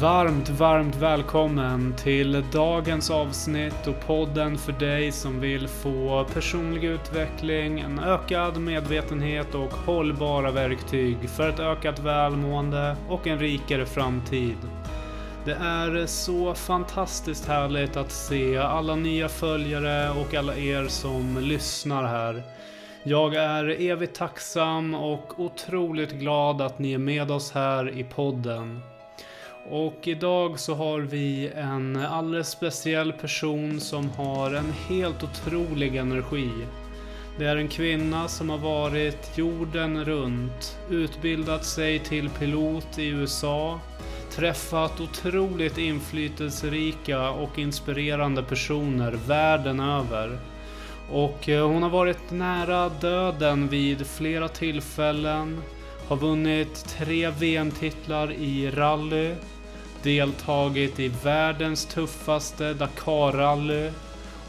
Varmt, varmt välkommen till dagens avsnitt och podden för dig som vill få personlig utveckling, en ökad medvetenhet och hållbara verktyg för ett ökat välmående och en rikare framtid. Det är så fantastiskt härligt att se alla nya följare och alla er som lyssnar här. Jag är evigt tacksam och otroligt glad att ni är med oss här i podden. Och idag så har vi en alldeles speciell person som har en helt otrolig energi. Det är en kvinna som har varit jorden runt, utbildat sig till pilot i USA, träffat otroligt inflytelserika och inspirerande personer världen över. Och eh, hon har varit nära döden vid flera tillfällen, har vunnit tre VM-titlar i rally, deltagit i världens tuffaste Dakar-rally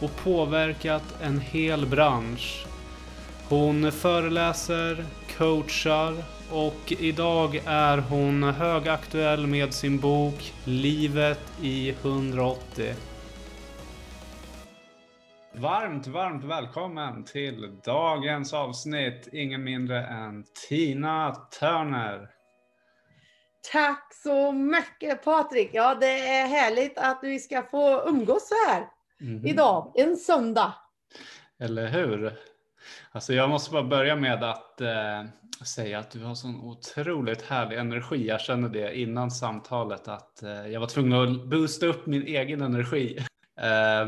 och påverkat en hel bransch. Hon föreläser, coachar och idag är hon högaktuell med sin bok Livet i 180. Varmt, varmt välkommen till dagens avsnitt. Ingen mindre än Tina Turner. Tack så mycket Patrik. Ja, det är härligt att vi ska få umgås så här mm. idag, en söndag. Eller hur? Alltså jag måste bara börja med att eh, säga att du har sån otroligt härlig energi. Jag kände det innan samtalet att eh, jag var tvungen att boosta upp min egen energi. eh,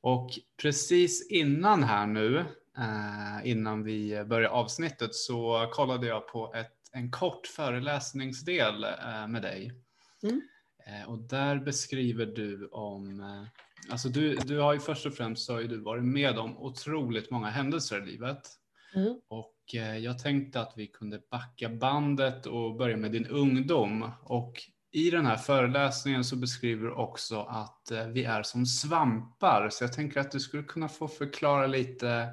och precis innan här nu, eh, innan vi börjar avsnittet så kollade jag på ett en kort föreläsningsdel eh, med dig. Mm. Eh, och där beskriver du om, eh, alltså du, du har ju först och främst så har du varit med om otroligt många händelser i livet. Mm. Och jag tänkte att vi kunde backa bandet och börja med din ungdom. Och i den här föreläsningen så beskriver du också att vi är som svampar. Så jag tänker att du skulle kunna få förklara lite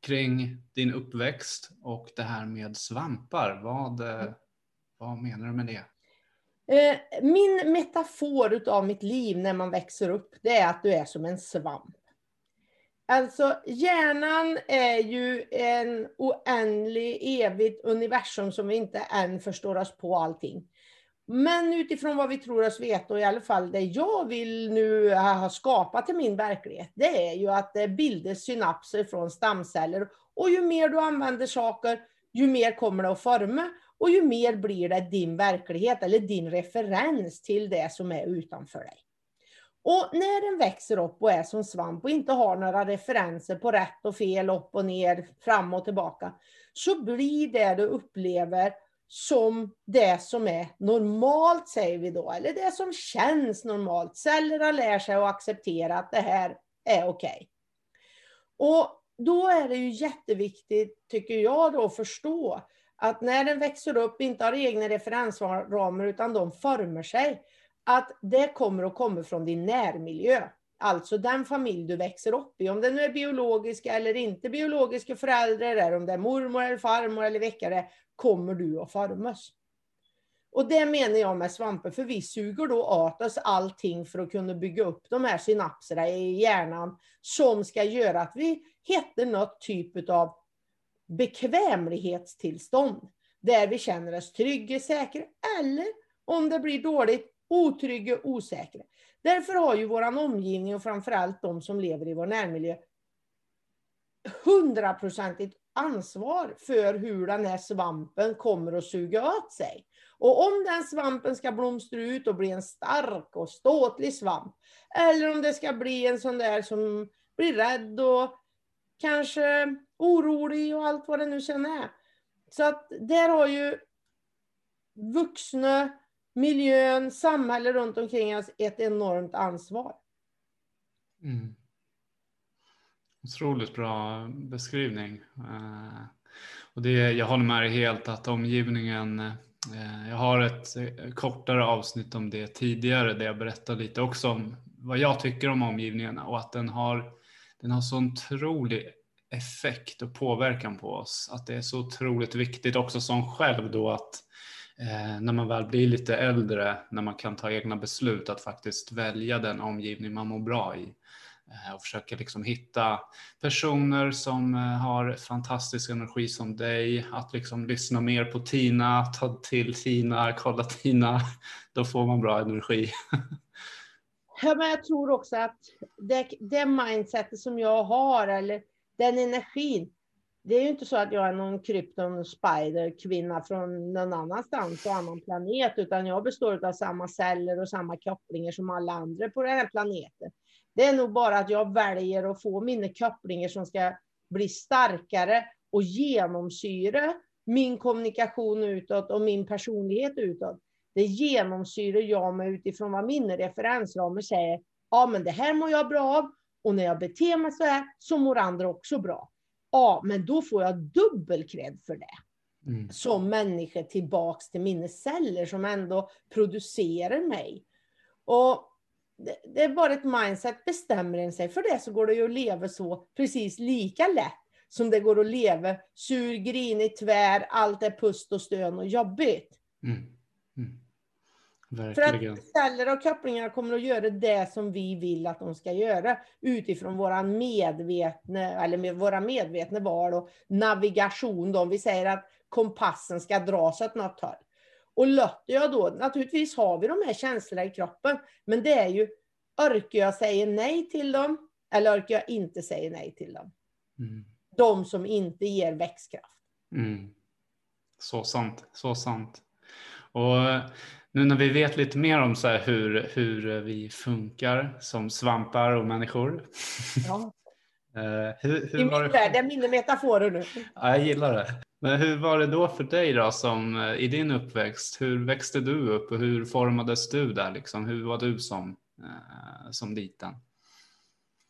kring din uppväxt och det här med svampar. Vad, eh, vad menar du med det? Eh, min metafor av mitt liv när man växer upp, det är att du är som en svamp. Alltså hjärnan är ju en oändlig, evigt universum som vi inte än förstår oss på allting. Men utifrån vad vi tror oss veta, och i alla fall det jag vill nu ha skapat till min verklighet, det är ju att det bildas synapser från stamceller. Och ju mer du använder saker, ju mer kommer det att forma. Och ju mer blir det din verklighet, eller din referens till det som är utanför dig. Och när den växer upp och är som svamp och inte har några referenser på rätt och fel, upp och ner, fram och tillbaka, så blir det du upplever som det som är normalt, säger vi då, eller det som känns normalt. Cellerna lär sig att acceptera att det här är okej. Okay. Och då är det ju jätteviktigt, tycker jag, då, att förstå att när den växer upp, inte har egna referensramar, utan de formar sig, att det kommer att komma från din närmiljö. Alltså den familj du växer upp i. Om det nu är biologiska eller inte biologiska föräldrar, eller om det är mormor eller farmor eller väckare, kommer du att formas. Och det menar jag med svampar, för vi suger då åt oss allting för att kunna bygga upp de här synapserna i hjärnan som ska göra att vi hittar något typ av bekvämlighetstillstånd där vi känner oss trygga, säkra eller om det blir dåligt, otrygga, osäkra. Därför har ju vår omgivning och framförallt de som lever i vår närmiljö hundraprocentigt ansvar för hur den här svampen kommer att suga åt sig. Och om den svampen ska blomstra ut och bli en stark och ståtlig svamp, eller om det ska bli en sån där som blir rädd och kanske orolig och allt vad det nu sen är. Så att där har ju vuxna, miljön, samhället runt omkring oss ett enormt ansvar. Mm. Otroligt bra beskrivning. Eh, och det, jag håller med dig helt att omgivningen, eh, jag har ett eh, kortare avsnitt om det tidigare där jag berättar lite också om vad jag tycker om omgivningen och att den har, den har så otrolig effekt och påverkan på oss. Att det är så otroligt viktigt också som själv då att eh, Eh, när man väl blir lite äldre, när man kan ta egna beslut, att faktiskt välja den omgivning man mår bra i. Eh, och försöka liksom hitta personer som eh, har fantastisk energi som dig, att liksom lyssna mer på Tina, ta till Tina, kolla Tina, då får man bra energi. Ja, men jag tror också att det, det mindsetet som jag har, eller den energin, det är ju inte så att jag är någon krypton spider kvinna från någon annanstans och annan planet, utan jag består av samma celler och samma kopplingar som alla andra på den här planeten. Det är nog bara att jag väljer att få mina kopplingar som ska bli starkare och genomsyra min kommunikation utåt och min personlighet utåt. Det genomsyrar jag mig utifrån vad mina referensramar säger. Ja, men det här mår jag bra av och när jag beter mig så här så mår andra också bra. Ja, men då får jag dubbel cred för det. Mm. Som människa tillbaks till mina celler som ändå producerar mig. Och det, det, är bara ett mindset. Bestämmer en sig för det så går det ju att leva så precis lika lätt som det går att leva sur, grinig, tvär, allt är pust och stön och jobbigt. Mm. Mm. Verkligen. För att celler och kopplingar kommer att göra det som vi vill att de ska göra utifrån våra medvetna, eller med våra medvetna val och navigation. Då. Vi säger att kompassen ska dras åt något håll. Och låter jag då, naturligtvis har vi de här känslorna i kroppen, men det är ju, orkar jag säga nej till dem eller orkar jag inte säga nej till dem? Mm. De som inte ger växtkraft. Mm. Så sant, så sant. Och nu när vi vet lite mer om så hur, hur vi funkar som svampar och människor. Ja. uh, hur, hur I min värld, det är mina metaforer nu. Ja, jag gillar det. Men hur var det då för dig då som eh, i din uppväxt? Hur växte du upp och hur formades du där liksom? Hur var du som, uh, som liten?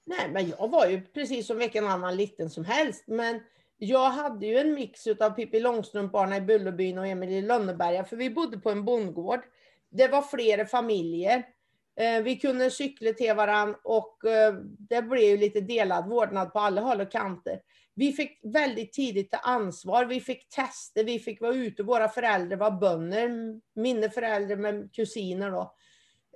Nej, men jag var ju precis som vilken annan liten som helst. Men jag hade ju en mix av Pippi Långstrump, Barna i Bullerbyn och Emil i Lönneberga, för vi bodde på en bondgård. Det var flera familjer. Eh, vi kunde cykla till varandra och eh, det blev ju lite delad vårdnad på alla håll och kanter. Vi fick väldigt tidigt ta ansvar, vi fick testa, vi fick vara ute, våra föräldrar var bönder, mina föräldrar med kusiner då.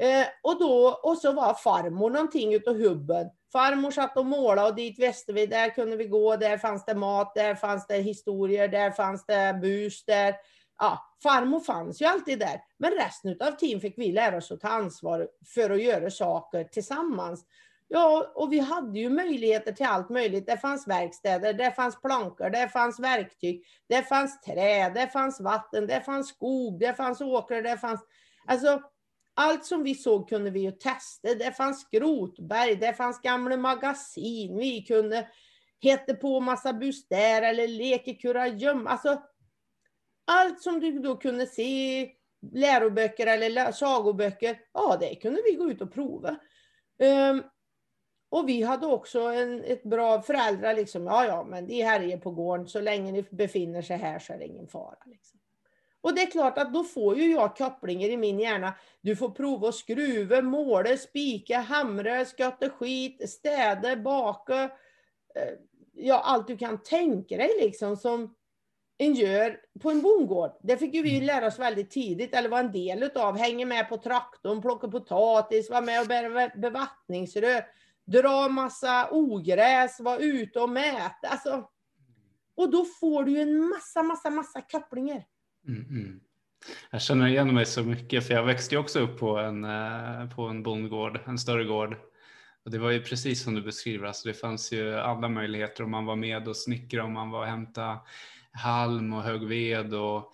Eh, och, då, och så var farmor någonting utav hubben. Farmor satt och målade och dit visste vi, där kunde vi gå, där fanns det mat, där fanns det historier, där fanns det bus, där... Ja, farmor fanns ju alltid där. Men resten av tiden fick vi lära oss att ta ansvar för att göra saker tillsammans. Ja, och vi hade ju möjligheter till allt möjligt. Det fanns verkstäder, det fanns plankor, det fanns verktyg, det fanns trä, det fanns vatten, det fanns skog, det fanns åkrar, det fanns... Alltså, allt som vi såg kunde vi ju testa. Det fanns skrotberg, det fanns gamla magasin. Vi kunde hitta på massa bustärer eller leka kurragömma. Alltså, allt som du då kunde se läroböcker eller sagoböcker, ja det kunde vi gå ut och prova. Um, och vi hade också en, ett bra föräldrar, liksom, ja ja, men de härjar på gården, så länge ni befinner sig här så är det ingen fara. Liksom. Och det är klart att då får ju jag kopplingar i min hjärna. Du får prova att skruva, måla, spika, hamra, skotta skit, städa, baka. Eh, ja, allt du kan tänka dig liksom som en gör på en bondgård. Det fick ju vi mm. lära oss väldigt tidigt, eller var en del utav. Hänga med på traktorn, plocka potatis, vara med och bära bevattningsrör, dra massa ogräs, vara ute och mäta. Alltså, och då får du ju en massa, massa, massa kopplingar. Mm, mm. Jag känner igen mig så mycket för jag växte också upp på en, eh, på en bondgård, en större gård. Och det var ju precis som du beskriver, alltså det fanns ju alla möjligheter om man var med och snickrade, om man var och hämtade halm och högg ved och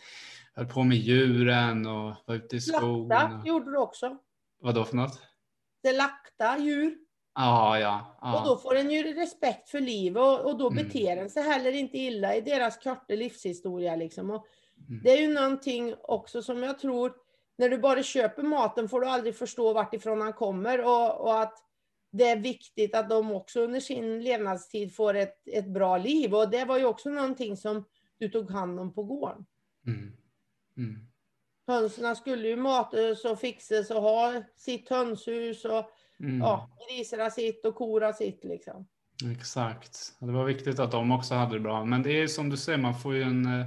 höll på med djuren och var ute i skogen. Lakta gjorde du också. Vad då för något? Det lakta djur. Ah, ja, ja. Och då får en ju respekt för liv och, och då mm. beter en sig heller inte illa i deras korta livshistoria. Liksom. Och Mm. Det är ju någonting också som jag tror, när du bara köper maten får du aldrig förstå vart ifrån han kommer och, och att det är viktigt att de också under sin levnadstid får ett, ett bra liv. Och det var ju också någonting som du tog hand om på gården. Mm. Mm. Hönsen skulle ju matas och fixas och ha sitt hönshus och mm. ja, grisarna sitt och korna sitt liksom. Exakt. Det var viktigt att de också hade det bra. Men det är som du säger, man får ju en, eh,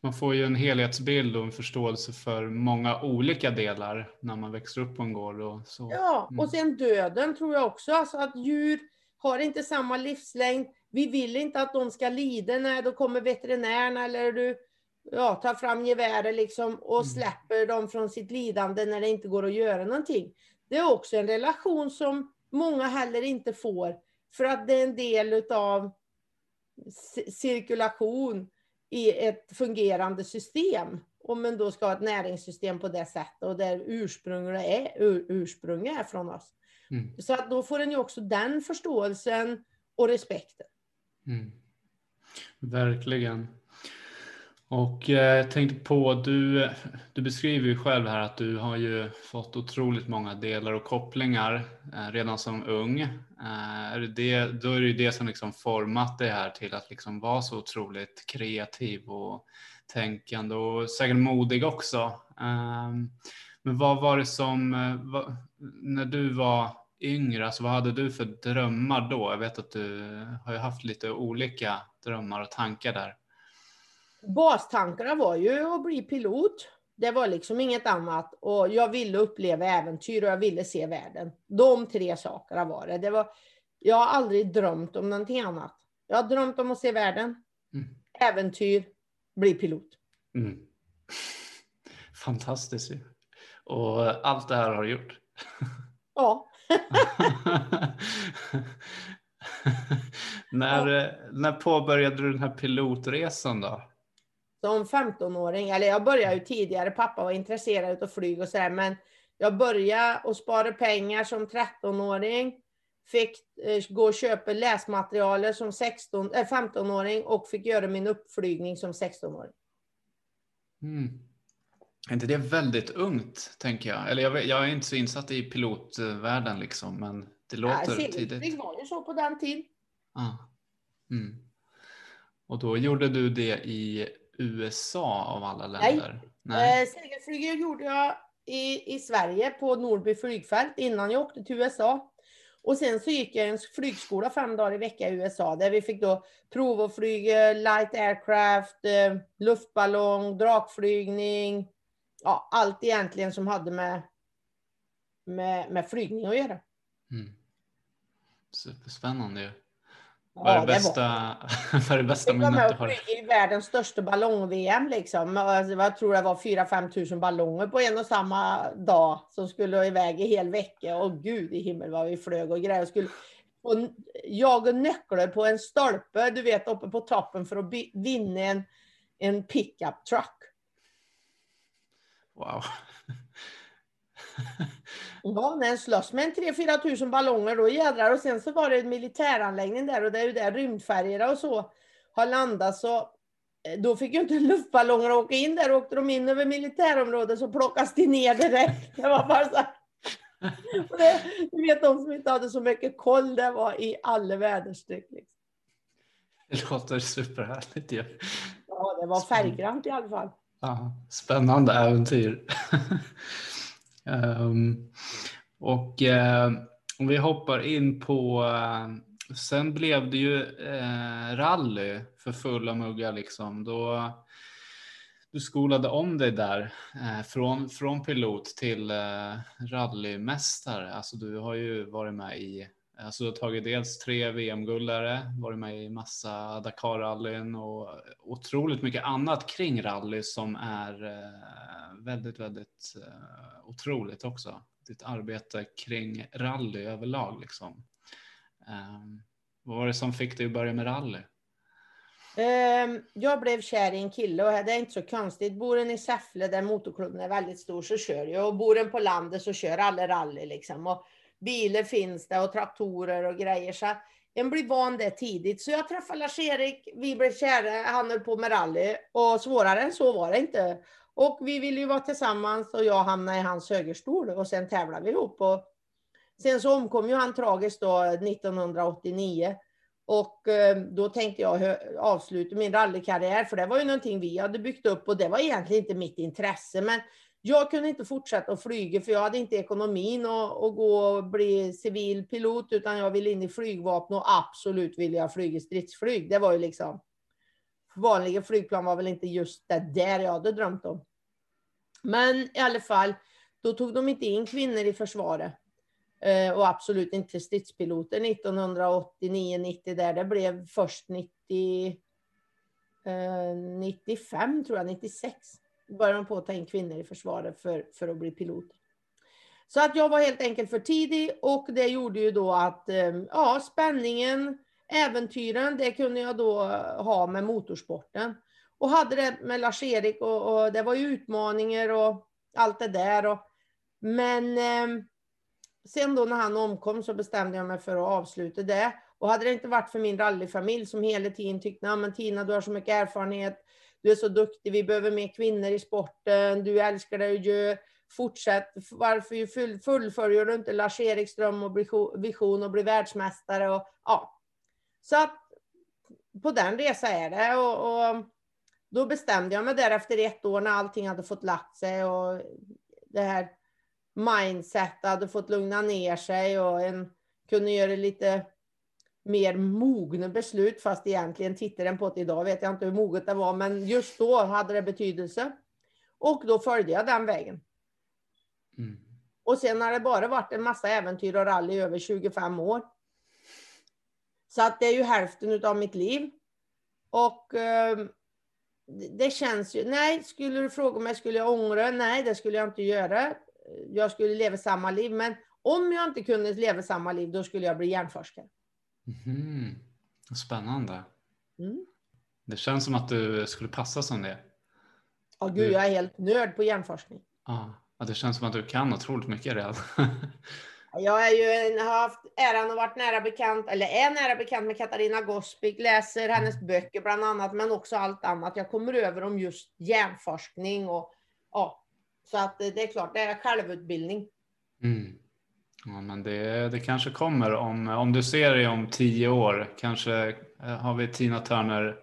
man får ju en helhetsbild och en förståelse för många olika delar när man växer upp på en gård. Och så. Ja, och sen döden tror jag också. Alltså att djur har inte samma livslängd. Vi vill inte att de ska lida när då kommer veterinärerna eller du ja, tar fram geväret liksom och mm. släpper dem från sitt lidande när det inte går att göra någonting. Det är också en relation som många heller inte får för att det är en del av cirkulation i ett fungerande system. Om man då ska ha ett näringssystem på det sättet och där ursprunget är, ur, ursprunget är från oss. Mm. Så att då får en ju också den förståelsen och respekten. Mm. Verkligen. Och eh, jag tänkte på, du, du beskriver ju själv här att du har ju fått otroligt många delar och kopplingar eh, redan som ung. Eh, är det, då är det ju det som liksom format dig här till att liksom vara så otroligt kreativ och tänkande och säkert modig också. Ehm, men vad var det som, när du var yngre, alltså vad hade du för drömmar då? Jag vet att du har ju haft lite olika drömmar och tankar där bastankarna var ju att bli pilot. Det var liksom inget annat. Och jag ville uppleva äventyr och jag ville se världen. De tre sakerna var det. det var, jag har aldrig drömt om någonting annat. Jag har drömt om att se världen, mm. äventyr, bli pilot. Mm. Fantastiskt ju. Och allt det här har du gjort. Ja. när, ja. när påbörjade du den här pilotresan då? Som 15-åring, eller jag började ju tidigare, pappa var intresserad av flyg och sådär, men jag började och spara pengar som 13-åring, fick eh, gå och köpa läsmaterialet som 16, äh, 15-åring och fick göra min uppflygning som 16-åring. Mm. Är inte det väldigt ungt, tänker jag? Eller jag, jag, är inte så insatt i pilotvärlden, liksom, men det låter ja, tidigt. Det var ju så på den tiden. Ah. Mm. Och då gjorde du det i USA av alla länder? Nej. Eh, segelflyget gjorde jag i, i Sverige på Nordby flygfält innan jag åkte till USA. Och sen så gick jag en flygskola fem dagar i veckan i USA där vi fick då prova att flyga light aircraft, eh, luftballong, drakflygning. Ja, allt egentligen som hade med, med, med flygning att göra. Mm. Superspännande ju. Vad är det bästa, vad är det bästa minnet du har? i världens största ballong-VM liksom. Alltså, jag tror det var 4-5 tusen ballonger på en och samma dag som skulle iväg i hel vecka. Och gud i himmel vad vi flög och grejer. Skulle och jaga nycklar på en stolpe, du vet uppe på toppen för att vinna en, en pickup truck. Wow. Ja, när en slåss med en 3-4 tusen ballonger då jädrar. Och sen så var det en militäranläggning där och det är ju där rymdfärjorna och så har landat. Så eh, då fick ju inte luftballonger åka in där. Åkte de in över militärområdet så plockas de ner direkt. Det var bara så. Det, du vet de som inte hade så mycket koll, det var i alla väderstreck. Liksom. Det låter superhärligt ju. Ja, det var färggrant i alla fall. Ja, spännande äventyr. Um, och eh, om vi hoppar in på, uh, sen blev det ju uh, rally för fulla muggar liksom. Då, du skolade om dig där från, från pilot till rallymästare. Alltså du har ju varit med i Alltså du har tagit dels tre VM-guldare, varit med i massa Dakar-rallyn och otroligt mycket annat kring rally som är väldigt, väldigt uh, otroligt också. Ditt arbete kring rally överlag. Liksom. Um, vad var det som fick dig att börja med rally? Um, jag blev kär i en kille och det är inte så konstigt. Bor en i Säffle där motorklubben är väldigt stor så kör jag och bor en på landet så kör alla rally liksom. Och bilar finns det och traktorer och grejer. Så en blir van det tidigt. Så jag träffade Lars-Erik, vi blev kära, han höll på med rally och svårare än så var det inte. Och vi ville ju vara tillsammans och jag hamnade i hans högerstol och sen tävlade vi ihop. Och sen så omkom ju han tragiskt då 1989. Och eh, då tänkte jag avsluta min rallykarriär, för det var ju någonting vi hade byggt upp och det var egentligen inte mitt intresse. Men Jag kunde inte fortsätta att flyga för jag hade inte ekonomin att, att gå och bli civil pilot utan jag ville in i flygvapnet och absolut ville jag flyga stridsflyg. Det var ju liksom vanliga flygplan var väl inte just det där jag hade drömt om. Men i alla fall, då tog de inte in kvinnor i försvaret. Eh, och absolut inte stridspiloter 1989-90 där. Det blev först 90, eh, 95 tror jag, 96. Började de på att ta in kvinnor i försvaret för, för att bli pilot. Så att jag var helt enkelt för tidig och det gjorde ju då att eh, ja, spänningen, äventyren, det kunde jag då eh, ha med motorsporten. Och hade det med Lars-Erik och, och, det var ju utmaningar och allt det där. Och, men eh, sen då när han omkom så bestämde jag mig för att avsluta det. Och hade det inte varit för min rallyfamilj som hela tiden tyckte, men Tina du har så mycket erfarenhet, du är så duktig, vi behöver mer kvinnor i sporten, du älskar det du gör, fortsätt, varför fullföljer du inte Lars-Eriks dröm och vision och bli världsmästare? Och, ja. Så att på den resan är det. Och, och, då bestämde jag mig där efter ett år när allting hade fått lagt sig och det här mindset hade fått lugna ner sig och en kunde göra lite mer mogna beslut, fast egentligen tittar den på det idag vet jag inte hur moget det var, men just då hade det betydelse. Och då följde jag den vägen. Mm. Och sen har det bara varit en massa äventyr och rally över 25 år. Så att det är ju hälften av mitt liv. Och eh, det känns ju, nej, skulle du fråga mig, skulle jag ångra? Nej, det skulle jag inte göra jag skulle leva samma liv. Men om jag inte kunde leva samma liv, då skulle jag bli hjärnforskare. Mm. Spännande. Mm. Det känns som att du skulle passa som det. Ja, gud, du... jag är helt nörd på hjärnforskning. Ja, det känns som att du kan otroligt mycket redan. jag är ju, har haft äran att vara nära bekant, eller är nära bekant med Katarina Gospic, läser hennes böcker bland annat, men också allt annat. Jag kommer över om just hjärnforskning och ja, så att det är klart, det är självutbildning. Mm. Ja, men det, det kanske kommer om, om du ser dig om tio år. Kanske eh, har vi Tina Turner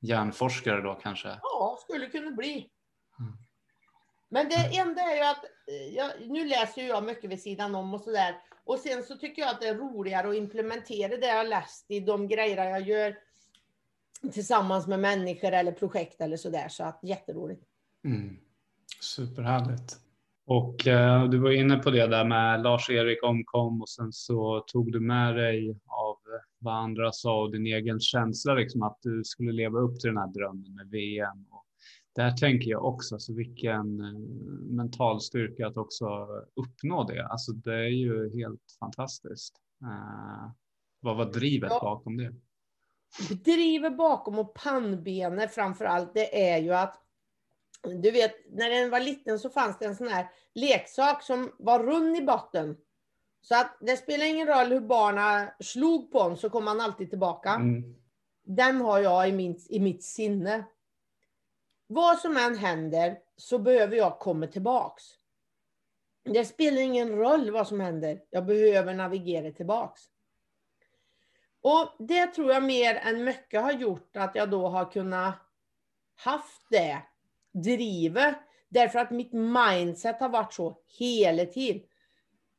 hjärnforskare då kanske? Ja, skulle kunna bli. Men det enda är ju att eh, jag, nu läser jag mycket vid sidan om och sådär. Och sen så tycker jag att det är roligare att implementera det jag läst i de grejer jag gör tillsammans med människor eller projekt eller sådär. Så att jätteroligt. Mm. Superhärligt. Och eh, du var inne på det där med Lars-Erik omkom och sen så tog du med dig av vad andra sa och din egen känsla liksom att du skulle leva upp till den här drömmen med VM. Och där tänker jag också, så vilken eh, mental styrka att också uppnå det. Alltså det är ju helt fantastiskt. Eh, vad var drivet ja. bakom det? Drivet bakom och pannbenet framför allt, det är ju att du vet, när den var liten så fanns det en sån här leksak som var rund i botten. Så att det spelar ingen roll hur barnen slog på den så kom man alltid tillbaka. Mm. Den har jag i, min, i mitt sinne. Vad som än händer så behöver jag komma tillbaks. Det spelar ingen roll vad som händer. Jag behöver navigera tillbaks. Och det tror jag mer än mycket har gjort att jag då har kunnat haft det drivet. Därför att mitt mindset har varit så hela tiden.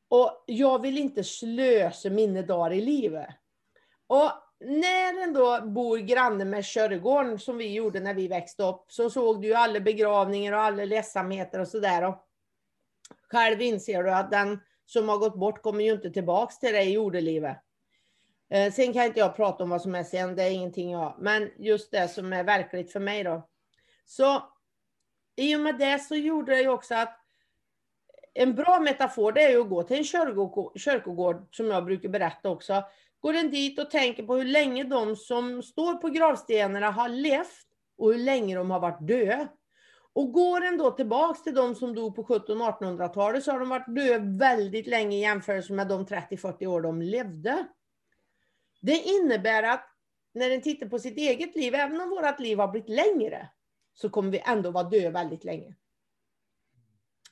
Och jag vill inte slösa mina dagar i livet. Och när en då bor granne med Körgården, som vi gjorde när vi växte upp, så såg du ju alla begravningar och alla ledsamheter och sådär. Själv inser du att den som har gått bort kommer ju inte tillbaks till dig i jordelivet. Eh, sen kan inte jag prata om vad som är sen, det är ingenting jag, men just det som är verkligt för mig då. Så i och med det så gjorde det ju också att en bra metafor det är ju att gå till en kyrkogård, som jag brukar berätta också. Går den dit och tänker på hur länge de som står på gravstenarna har levt och hur länge de har varit döda. Och går den då tillbaks till de som dog på 1700-1800-talet så har de varit döda väldigt länge i jämförelse med de 30-40 år de levde. Det innebär att när den tittar på sitt eget liv, även om vårt liv har blivit längre, så kommer vi ändå vara döda väldigt länge.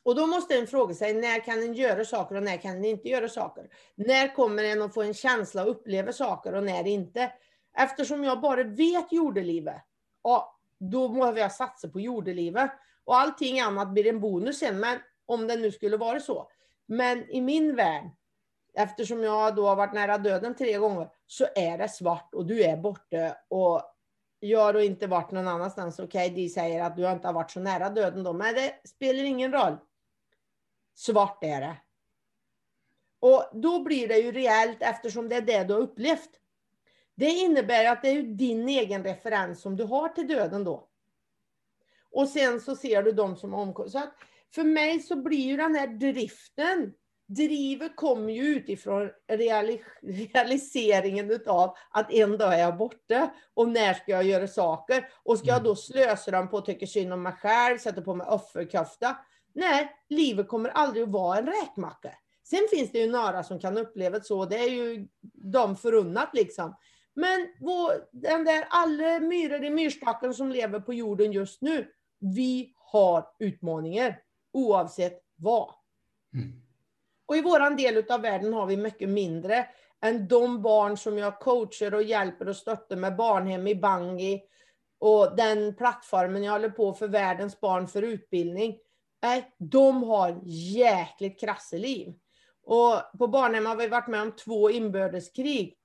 Och då måste en fråga sig, när kan en göra saker och när kan en inte göra saker? När kommer en att få en känsla och uppleva saker och när inte? Eftersom jag bara vet jordelivet, ja, då behöver jag satsa på jordelivet. Och allting annat blir en bonus sen, men om det nu skulle vara så. Men i min värld, eftersom jag då har varit nära döden tre gånger, så är det svart och du är borta. Och jag har inte varit någon annanstans. Okej, okay, de säger att du inte har varit så nära döden då, men det spelar ingen roll. Svart är det. Och då blir det ju reellt eftersom det är det du har upplevt. Det innebär att det är din egen referens som du har till döden då. Och sen så ser du dem som omkommer. Så att för mig så blir ju den här driften, drivet kommer ju utifrån reali realiseringen utav att en dag är jag borta och när ska jag göra saker? Och ska jag mm. då slösa dem på att tycka synd om mig själv, sätta på mig offerkofta? Nej, livet kommer aldrig att vara en räkmacka. Sen finns det ju några som kan uppleva det så, det är ju de förunnat liksom. Men vår, den där alla myror i myrstacken som lever på jorden just nu, vi har utmaningar oavsett vad. Mm. Och i våran del av världen har vi mycket mindre än de barn som jag coachar och hjälper och stöttar med barnhem i Bangi och den plattformen jag håller på för världens barn för utbildning. Nej, de har jäkligt krassa liv. Och på barnhem har vi varit med om två inbördeskrig.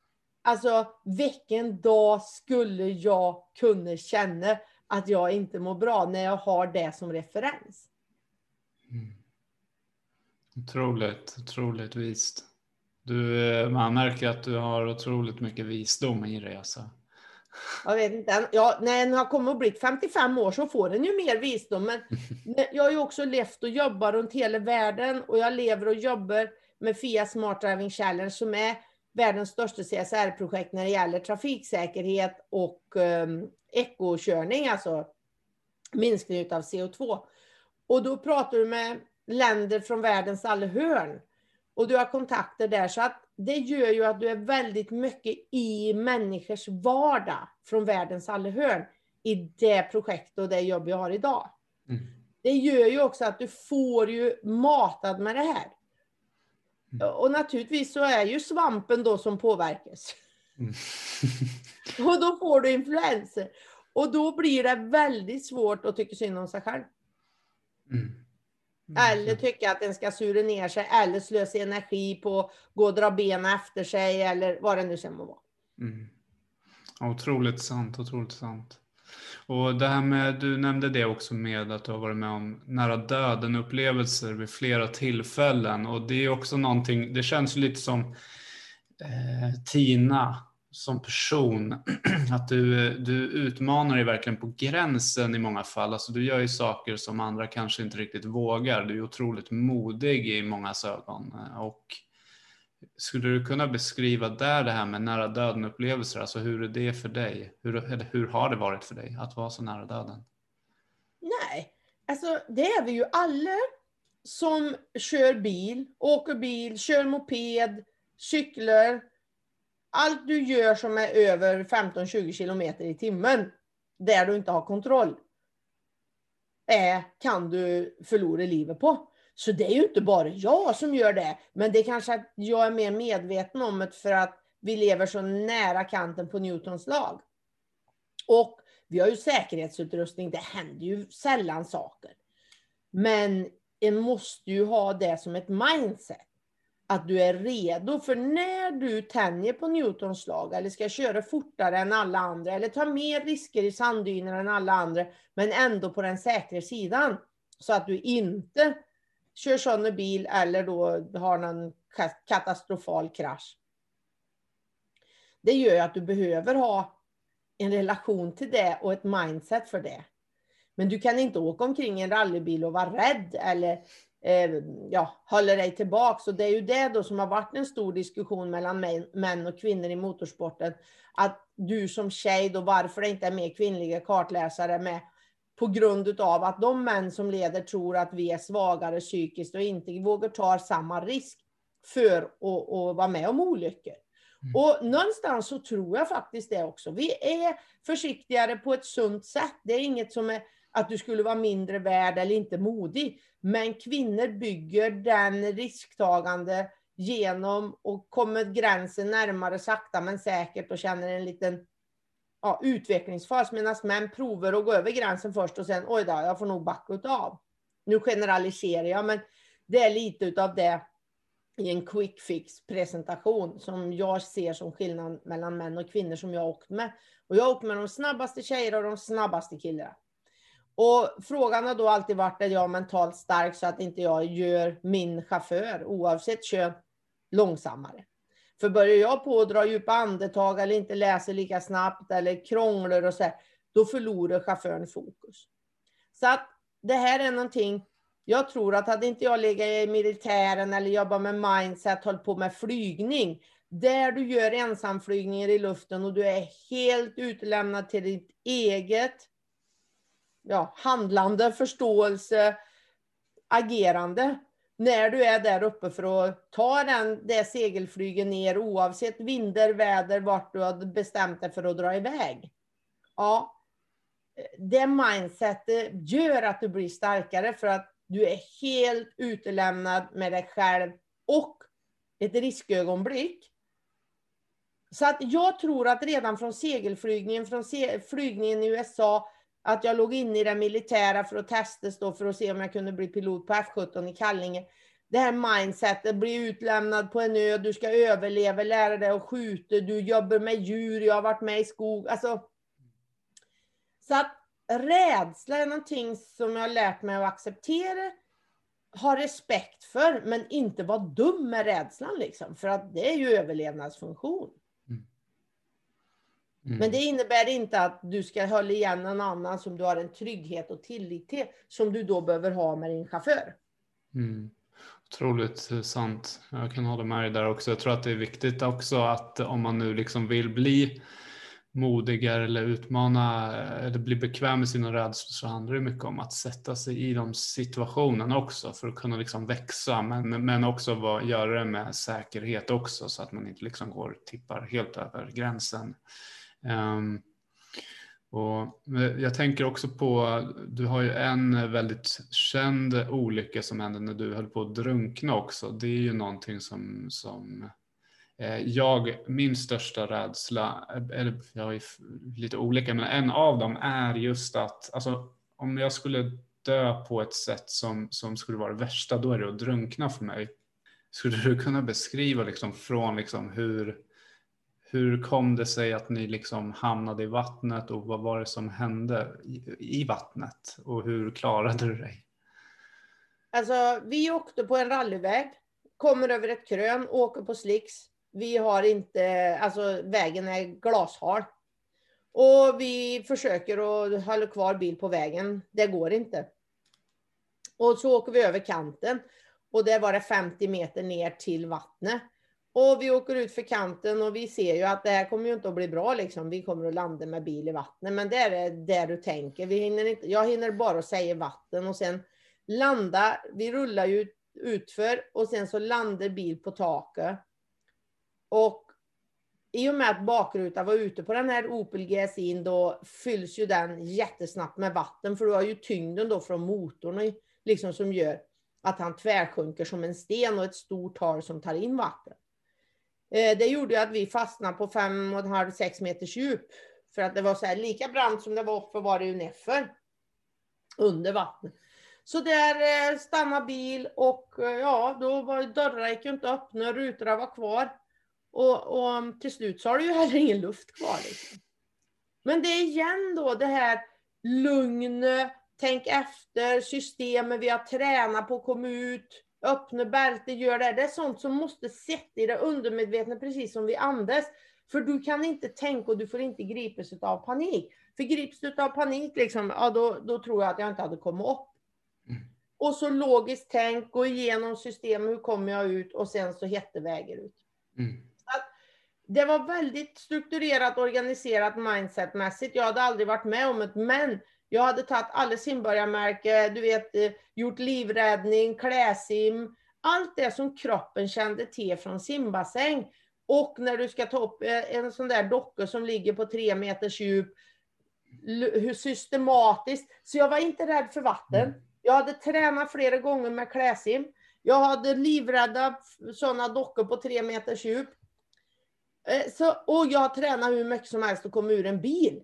Alltså, vilken dag skulle jag kunna känna att jag inte mår bra när jag har det som referens? Mm. Otroligt, otroligt vist. Du, eh, man märker att du har otroligt mycket visdom i dig. Alltså. Jag vet inte. Ja, när en har kommit och blivit 55 år så får en ju mer visdom. Men jag har ju också levt och jobbat runt hela världen och jag lever och jobbar med FIA Smart Driving Challenge som är världens största CSR-projekt när det gäller trafiksäkerhet och um, ekokörning, alltså minskning av CO2. Och då pratar du med länder från världens alla hörn. Och du har kontakter där. Så att det gör ju att du är väldigt mycket i människors vardag från världens alla hörn i det projekt och det jobb jag har idag. Mm. Det gör ju också att du får ju matad med det här. Mm. Och naturligtvis så är ju svampen då som påverkas. Mm. och då får du influenser. Och då blir det väldigt svårt att tycka synd om sig själv. Mm. Mm. Eller tycka att den ska sura ner sig eller slösa energi på att gå och dra benen efter sig eller vad det nu sen må vara. Mm. Otroligt sant, otroligt sant. Och det här med, du nämnde det också med att du har varit med om nära döden upplevelser vid flera tillfällen och det är också någonting, det känns lite som eh, Tina som person, att du, du utmanar dig verkligen på gränsen i många fall. Alltså du gör ju saker som andra kanske inte riktigt vågar. Du är otroligt modig i många ögon. Och skulle du kunna beskriva där det här med nära döden-upplevelser, alltså hur är det för dig? Hur, eller hur har det varit för dig att vara så nära döden? Nej, alltså det är vi ju alla som kör bil, åker bil, kör moped, cyklar, allt du gör som är över 15-20 kilometer i timmen, där du inte har kontroll, är, kan du förlora livet på. Så det är ju inte bara jag som gör det, men det är kanske att jag är mer medveten om det för att vi lever så nära kanten på Newtons lag. Och vi har ju säkerhetsutrustning, det händer ju sällan saker. Men en måste ju ha det som ett mindset att du är redo. För när du tänjer på Newtons lag eller ska köra fortare än alla andra eller ta mer risker i sanddyner än alla andra, men ändå på den säkra sidan, så att du inte kör sönder bil eller då har någon katastrofal krasch. Det gör ju att du behöver ha en relation till det och ett mindset för det. Men du kan inte åka omkring i en rallybil och vara rädd eller eh, ja, håller dig tillbaka. Så det är ju det då som har varit en stor diskussion mellan män och kvinnor i motorsporten. Att du som tjej då, varför det inte är mer kvinnliga kartläsare med på grund av att de män som leder tror att vi är svagare psykiskt och inte vågar ta samma risk för att, att vara med om olyckor. Mm. Och någonstans så tror jag faktiskt det också. Vi är försiktigare på ett sunt sätt. Det är inget som är att du skulle vara mindre värd eller inte modig. Men kvinnor bygger den risktagande genom att komma gränsen närmare sakta men säkert och känner en liten ja, utvecklingsfas medan män provar att gå över gränsen först och sen oj då, jag får nog backa av. Nu generaliserar jag, men det är lite utav det i en quick fix presentation som jag ser som skillnad mellan män och kvinnor som jag har åkt med. Och jag har åkt med de snabbaste tjejerna och de snabbaste killarna. Och frågan har då alltid varit är jag mentalt stark så att inte jag gör min chaufför, oavsett kön, långsammare. För börjar jag på att dra djupa andetag eller inte läser lika snabbt eller krånglar och så här, då förlorar chauffören fokus. Så att det här är någonting, jag tror att hade inte jag legat i militären eller jobbat med mindset, hållit på med flygning, där du gör ensamflygningar i luften och du är helt utlämnad till ditt eget ja, handlande, förståelse, agerande. När du är där uppe för att ta den, det segelflyget ner oavsett vinder, väder, vart du har bestämt dig för att dra iväg. Ja, det mindsetet gör att du blir starkare för att du är helt utelämnad med dig själv och ett riskögonblick. Så att jag tror att redan från segelflygningen, från flygningen i USA, att jag låg inne i det militära för att testas då för att se om jag kunde bli pilot på F17 i Kallinge. Det här mindsetet, bli utlämnad på en ö, du ska överleva, lära dig att skjuta, du jobbar med djur, jag har varit med i skog. Alltså, så att rädsla är någonting som jag har lärt mig att acceptera, ha respekt för, men inte vara dum med rädslan liksom. För att det är ju överlevnadsfunktion. Mm. Men det innebär inte att du ska hålla igen någon annan som du har en trygghet och tillit till, som du då behöver ha med din chaufför. Mm. Otroligt sant. Jag kan hålla med dig där också. Jag tror att det är viktigt också att om man nu liksom vill bli modigare eller utmana eller bli bekväm med sina rädslor så handlar det mycket om att sätta sig i de situationerna också för att kunna liksom växa men, men också var, göra det med säkerhet också så att man inte liksom går tippar helt över gränsen. Um, och jag tänker också på, du har ju en väldigt känd olycka som hände när du höll på att drunkna också. Det är ju någonting som, som Eh, jag, min största rädsla, eller jag är lite olika, men en av dem är just att alltså, om jag skulle dö på ett sätt som, som skulle vara det värsta, då är det att drunkna för mig. Skulle du kunna beskriva liksom från liksom hur, hur kom det sig att ni liksom hamnade i vattnet och vad var det som hände i, i vattnet och hur klarade du dig? Alltså, vi åkte på en rallyväg, kommer över ett krön, åker på slicks vi har inte, alltså vägen är glashal. Och vi försöker att hålla kvar bil på vägen. Det går inte. Och så åker vi över kanten. Och där var det 50 meter ner till vattnet. Och vi åker ut för kanten och vi ser ju att det här kommer ju inte att bli bra liksom. Vi kommer att landa med bil i vattnet. Men det är det du tänker. Vi hinner inte, jag hinner bara säga vatten och sen landa. Vi rullar ju utför och sen så landar bil på taket. Och i och med att bakrutan var ute på den här Opel GSI då fylls ju den jättesnabbt med vatten för du har ju tyngden då från motorn liksom som gör att han tvärsjunker som en sten och ett stort tal som tar in vatten. Eh, det gjorde ju att vi fastnade på 5,5-6 meters djup för att det var så här, lika brant som det var uppe var det ju nerför under vattnet. Så där eh, stannade bil och eh, ja, då var dörrarna gick inte öppna, rutorna var kvar. Och, och till slut så har du ju heller ingen luft kvar. Liksom. Men det är igen då det här lugnet, tänk efter, systemet vi har tränat på att komma ut, öppna bälte, gör det. Det är sånt som måste sätta i det undermedvetna precis som vi andas. För du kan inte tänka och du får inte gripas av panik. För grips du av panik, liksom, ja, då, då tror jag att jag inte hade kommit upp. Mm. Och så logiskt tänk, gå igenom systemet, hur kommer jag ut? Och sen så hette väger ut. Mm det var väldigt strukturerat, organiserat mindsetmässigt. Jag hade aldrig varit med om det, men jag hade tagit alla simbörjarmärken, du vet, eh, gjort livräddning, kläsim, allt det som kroppen kände till från simbassäng. Och när du ska ta upp eh, en sån där docka som ligger på tre meters djup, hur systematiskt. Så jag var inte rädd för vatten. Mm. Jag hade tränat flera gånger med kläsim. Jag hade livrädda sådana dockor på tre meters djup. Eh, så, och jag tränar hur mycket som helst att komma ur en bil.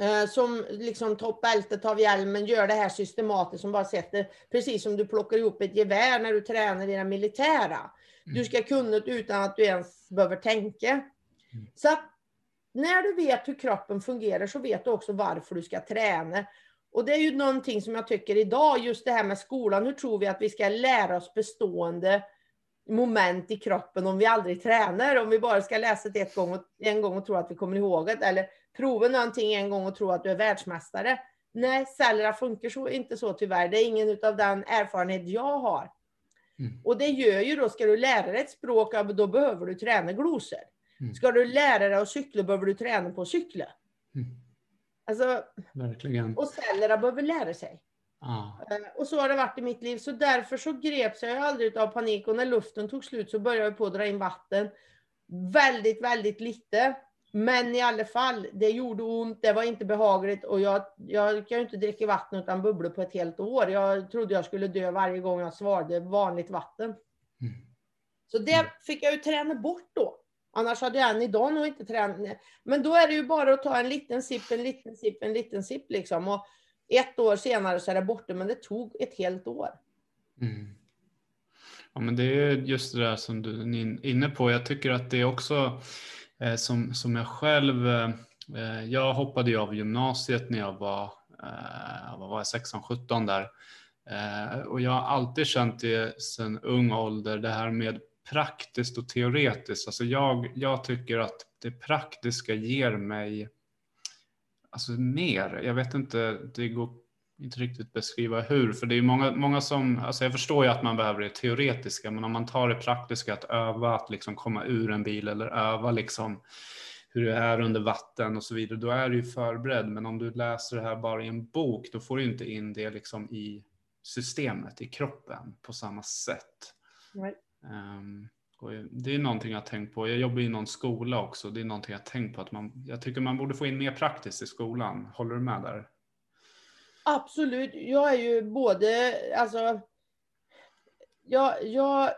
Eh, som liksom topp bältet av hjälmen, gör det här systematiskt som bara sätter, precis som du plockar ihop ett gevär när du tränar i det militära. Du Mm. ska kunna det utan att du ens behöver tänka. Så att när du vet hur kroppen fungerar så vet du också varför du ska träna. Och det är ju någonting som jag tycker idag, just det här med skolan, hur tror vi att vi ska lära oss bestående moment i kroppen om vi aldrig tränar? Om vi bara ska läsa det ett gång och, en gång och tro att vi kommer ihåg det, eller prova någonting en gång och tro att du är världsmästare. Nej, cellerna funkar så, inte så tyvärr. Det är ingen av den erfarenhet jag har. Mm. Och det gör ju då, ska du lära dig ett språk, då behöver du träna glosor. Mm. Ska du lära dig att cykla behöver du träna på att cykla. Mm. Alltså, Verkligen. och cellerna behöver lära sig. Ja. Eh, Och så har det varit i mitt liv. Så därför så greps jag aldrig av panik. Och när luften tog slut så började jag på att dra in vatten. Väldigt, väldigt lite. Men i alla fall, det gjorde ont, det var inte behagligt och jag, jag kan ju inte dricka vatten utan bubblor på ett helt år. Jag trodde jag skulle dö varje gång jag svarade vanligt vatten. Mm. Så det fick jag ju träna bort då. Annars hade jag än idag nog inte tränat. Men då är det ju bara att ta en liten sipp, en liten sipp, en liten sipp liksom. Och ett år senare så är det borta, men det tog ett helt år. Mm. Ja, men det är just det där som du är inne på. Jag tycker att det är också Eh, som, som jag själv, eh, eh, jag hoppade ju av gymnasiet när jag var, eh, vad var jag, 16, 17 där. Eh, och jag har alltid känt det sedan ung ålder, det här med praktiskt och teoretiskt. Alltså jag, jag tycker att det praktiska ger mig alltså mer. Jag vet inte, det går inte riktigt beskriva hur, för det är många, många som, alltså jag förstår ju att man behöver det teoretiska, men om man tar det praktiska, att öva att liksom komma ur en bil eller öva liksom hur det är under vatten och så vidare, då är du ju förberedd. Men om du läser det här bara i en bok, då får du inte in det liksom i systemet, i kroppen på samma sätt. Nej. Um, det är någonting jag har tänkt på. Jag jobbar i någon skola också. Det är någonting jag har tänkt på att man, jag tycker man borde få in mer praktiskt i skolan. Håller du med där? Absolut. Jag är ju både, alltså, jag, jag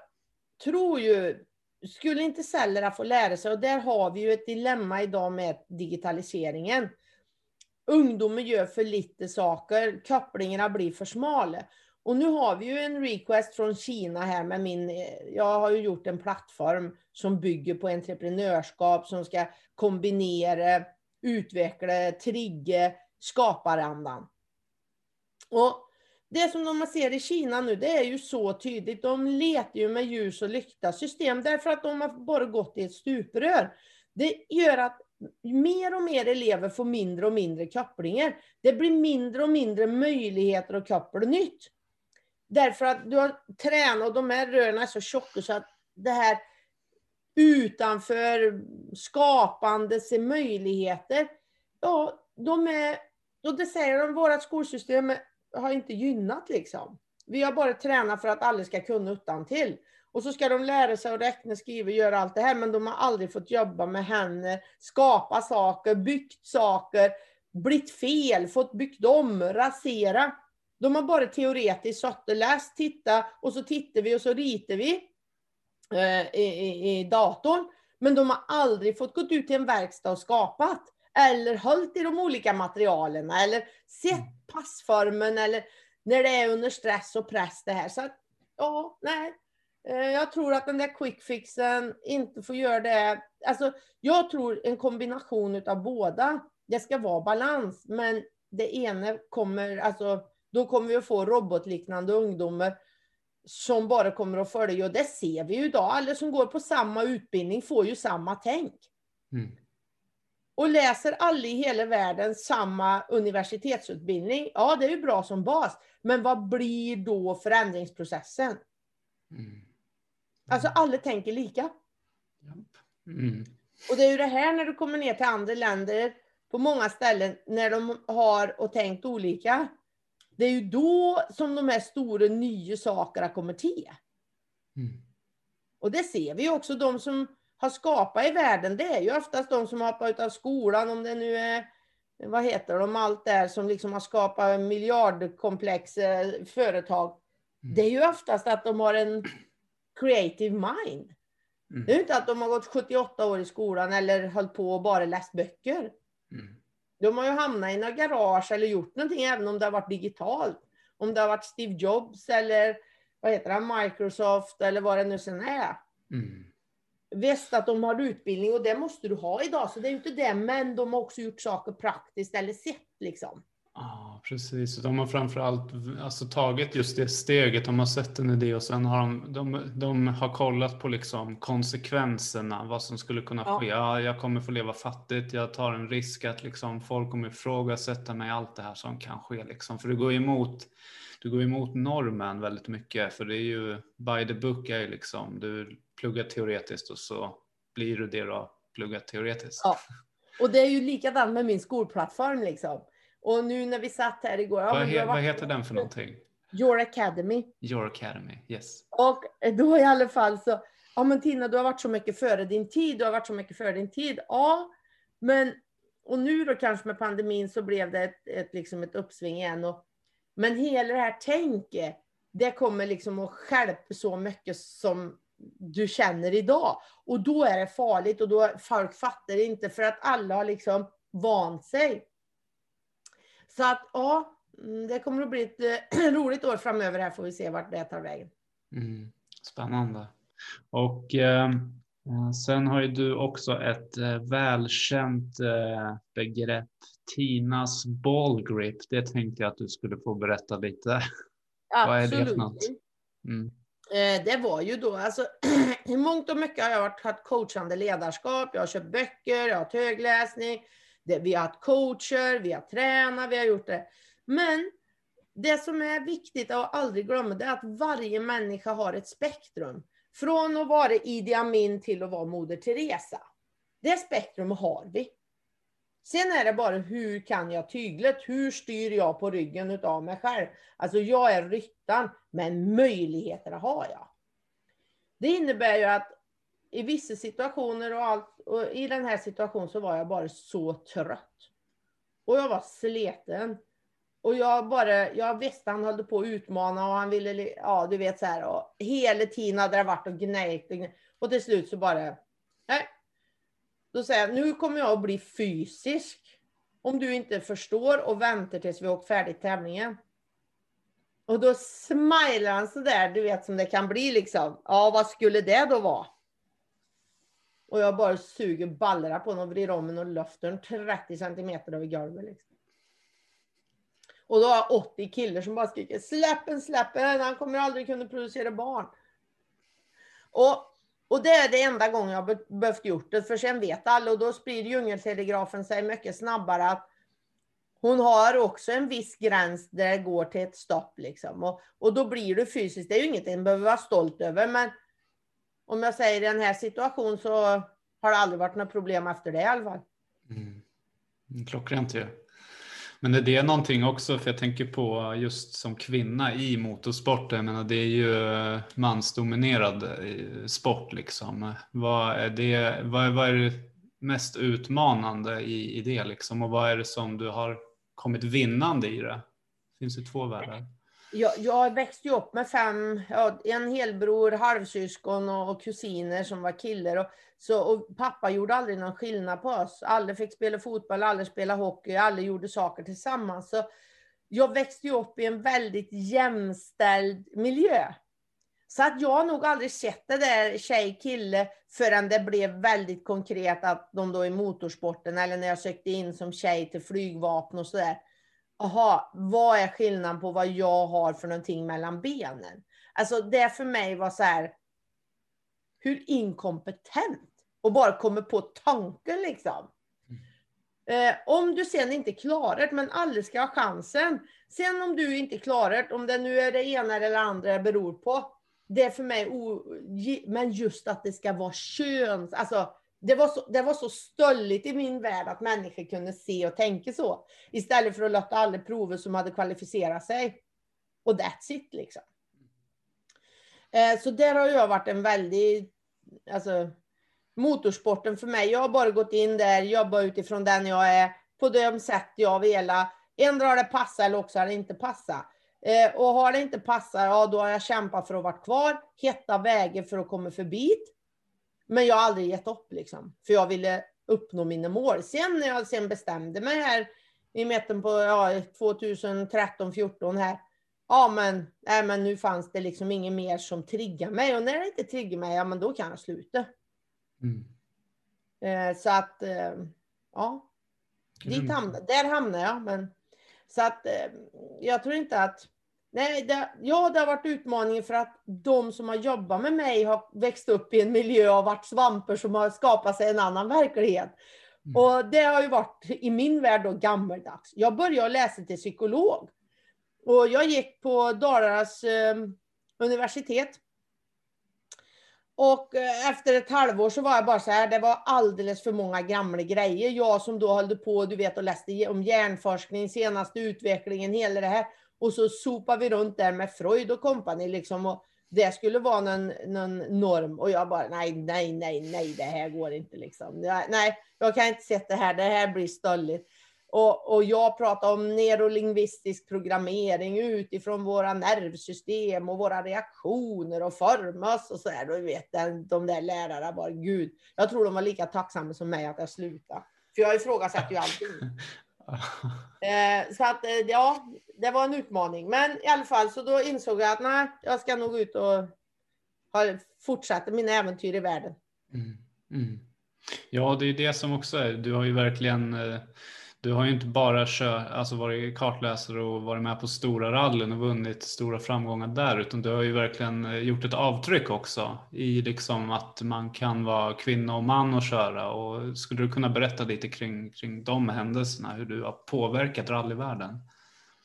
tror ju, skulle inte cellerna få lära sig, och där har vi ju ett dilemma idag med digitaliseringen. Ungdomen gör för lite saker, kopplingarna blir för smala. Och nu har vi ju en request från Kina här med min, jag har ju gjort en plattform som bygger på entreprenörskap som ska kombinera, utveckla, trigga skaparandan. Och det som de ser i Kina nu, det är ju så tydligt. De letar ju med ljus och lykta system därför att de har bara gått i ett stuprör. Det gör att mer och mer elever får mindre och mindre kopplingar. Det blir mindre och mindre möjligheter att koppla nytt. Därför att du har tränat och de här rören är så tjocka så att det här utanför skapande ser möjligheter, ja, de är, och det säger de, vårt skolsystem har inte gynnat liksom. Vi har bara tränat för att alla ska kunna utan till. Och så ska de lära sig att räkna, skriva, göra allt det här, men de har aldrig fått jobba med henne, skapa saker, byggt saker, blivit fel, fått byggt om, rasera. De har bara teoretiskt suttit, läst, titta och så tittar vi och så ritar vi eh, i, i, i datorn. Men de har aldrig fått gå ut till en verkstad och skapat. Eller hållit i de olika materialen eller sett passformen eller när det är under stress och press det här. Så att, ja, nej. Eh, Jag tror att den där quick fixen inte får göra det. Alltså, jag tror en kombination av båda. Det ska vara balans, men det ena kommer, alltså, då kommer vi att få robotliknande ungdomar som bara kommer att följa. Och det ser vi ju idag. Alla som går på samma utbildning får ju samma tänk. Mm. Och läser alla i hela världen samma universitetsutbildning, ja det är ju bra som bas. Men vad blir då förändringsprocessen? Mm. Alltså alla tänker lika. Mm. Och det är ju det här när du kommer ner till andra länder på många ställen när de har och tänkt olika. Det är ju då som de här stora nya sakerna kommer till. Mm. Och det ser vi också, de som har skapat i världen, det är ju oftast de som har hoppat ut av skolan, om det nu är, vad heter de, allt där som liksom har skapat miljardkomplex eh, företag. Mm. Det är ju oftast att de har en creative mind. Mm. Det är inte att de har gått 78 år i skolan eller hållit på och bara läst böcker. Mm. De har ju hamnat i några garage eller gjort någonting även om det har varit digitalt. Om det har varit Steve Jobs eller vad heter det, Microsoft eller vad det nu sen är. Mm. Visst att de har utbildning och det måste du ha idag, så det är ju inte det, men de har också gjort saker praktiskt eller sett liksom. Ja, precis. De har framförallt alltså, tagit just det steget. De har sett en idé och sen har de, de, de har kollat på liksom konsekvenserna, vad som skulle kunna ske. Ja, jag kommer få leva fattigt, jag tar en risk att liksom, folk kommer ifrågasätta mig, allt det här som kan ske. Liksom. För det går emot, du går emot normen väldigt mycket, för det är ju by the book är liksom, du pluggar teoretiskt och så blir du det du har pluggat teoretiskt. Ja. Och det är ju likadant med min skolplattform liksom. Och nu när vi satt här igår. Ja, vad, he vad heter den för någonting? Your Academy. Your Academy, yes. Och då i alla fall så, ja men Tina du har varit så mycket före din tid, du har varit så mycket före din tid. Ja, men och nu då kanske med pandemin så blev det ett, ett, liksom ett uppsving igen. Och, men hela det här tänket, det kommer liksom att skälpa så mycket som du känner idag. Och då är det farligt och då folk fattar inte för att alla har liksom vant sig. Så att ja, mm, det kommer att bli ett äh, roligt år framöver här får vi se vart det tar vägen. Mm, spännande. Och eh, sen har ju du också ett eh, välkänt eh, begrepp, Tinas ballgrip. Det tänkte jag att du skulle få berätta lite. Vad är det för något? Mm. Eh, det var ju då, alltså i mångt och mycket har jag varit, haft coachande ledarskap, jag har köpt böcker, jag har haft högläsning, det, vi har haft coacher, vi har tränat, vi har gjort det. Men det som är viktigt att aldrig glömma det är att varje människa har ett spektrum. Från att vara Idi Amin till att vara Moder Teresa. Det spektrum har vi. Sen är det bara hur kan jag tyglet? Hur styr jag på ryggen utav mig själv? Alltså jag är ryttaren, men möjligheterna har jag. Det innebär ju att i vissa situationer och, allt, och i den här situationen så var jag bara så trött. Och jag var sliten. Och jag bara, jag visste han höll på att utmana och han ville, ja du vet så här. Och hela tiden hade det varit och gnällt Och, och till slut så bara. Då säger jag, nu kommer jag att bli fysisk. Om du inte förstår och väntar tills vi har åkt färdigt tävlingen. Och då smilar han så där, du vet som det kan bli liksom. Ja, vad skulle det då vara? Och jag bara suger ballra på honom och vrider om honom och lyfter 30 centimeter över golvet. Liksom. Och då har jag 80 killar som bara skriker släpp en, släpp en, han kommer aldrig kunna producera barn. Och, och det är det enda gången jag behövt gjort det, för sen vet alla och då sprider djungeltelegrafen sig mycket snabbare att hon har också en viss gräns där det går till ett stopp liksom. Och, och då blir du fysiskt, det är ju inget man behöver vara stolt över, men om jag säger i den här situationen så har det aldrig varit något problem efter det i alla fall. Mm klockrent ju. Men är det någonting också, för jag tänker på just som kvinna i motorsport, jag menar det är ju eh, mansdominerad eh, sport liksom. Vad är det, vad, vad är det mest utmanande i, i det liksom och vad är det som du har kommit vinnande i det? Det finns ju två världar jag, jag växte ju upp med fem, ja, en helbror, halvsyskon och, och kusiner som var killar. Och, så, och pappa gjorde aldrig någon skillnad på oss. Alla fick spela fotboll, alla spelade hockey, alla gjorde saker tillsammans. Så jag växte ju upp i en väldigt jämställd miljö. Så att jag har nog aldrig sett det där tjej-kille förrän det blev väldigt konkret att de då i motorsporten eller när jag sökte in som tjej till flygvapen och sådär aha, vad är skillnaden på vad jag har för någonting mellan benen? Alltså det för mig var så här, hur inkompetent och bara kommer på tanken liksom. Eh, om du sen inte klarar det, men alla ska ha chansen. Sen om du inte klarar det, om det nu är det ena eller andra det beror på. Det är för mig, o men just att det ska vara köns, alltså det var, så, det var så stölligt i min värld att människor kunde se och tänka så. Istället för att låta alla prover som hade kvalificerat sig. Och that's it liksom. Eh, så där har jag varit en väldigt, alltså motorsporten för mig. Jag har bara gått in där, jobbat utifrån den jag är, på de sätt jag velat. Ändå har det passat eller också har det inte passat. Eh, och har det inte passat, ja då har jag kämpat för att vara kvar, hitta vägar för att komma förbi. Men jag har aldrig gett upp liksom. För jag ville uppnå mina mål. Sen när jag sen bestämde mig här i mitten på ja, 2013, 14 här. Ja men, nej, men nu fanns det liksom inget mer som triggar mig. Och när det inte triggar mig, ja men då kan jag sluta. Mm. Eh, så att, eh, ja. Dit hamn, där hamnade jag. Men, så att eh, jag tror inte att Nej, det, ja, det har varit utmaningen för att de som har jobbat med mig har växt upp i en miljö och varit svampar som har skapat sig en annan verklighet. Mm. Och det har ju varit i min värld då gammeldags. Jag började läsa till psykolog. Och jag gick på Dalarnas eh, universitet. Och eh, efter ett halvår så var jag bara så här, det var alldeles för många gamla grejer. Jag som då höll på, du vet, och läste om hjärnforskning, senaste utvecklingen, hela det här. Och så sopar vi runt där med Freud och kompani liksom. Och det skulle vara någon, någon norm. Och jag bara, nej, nej, nej, nej, det här går inte liksom. Nej, jag kan inte se det här, det här blir stöldigt. Och, och jag pratar om neurolingvistisk programmering utifrån våra nervsystem och våra reaktioner och formas och så här. Och vet de där lärarna bara, gud, jag tror de var lika tacksamma som mig att jag slutade. För jag ifrågasätter ju allting. Eh, så att eh, ja, det var en utmaning. Men i alla fall, så då insåg jag att nej, jag ska nog ut och fortsätta mina äventyr i världen. Mm. Mm. Ja, det är det som också är. Du har ju verkligen eh, du har ju inte bara kör, alltså varit kartläsare och varit med på stora rallyn och vunnit stora framgångar där, utan du har ju verkligen eh, gjort ett avtryck också i liksom att man kan vara kvinna och man och köra. Och skulle du kunna berätta lite kring, kring de händelserna, hur du har påverkat rallyvärlden?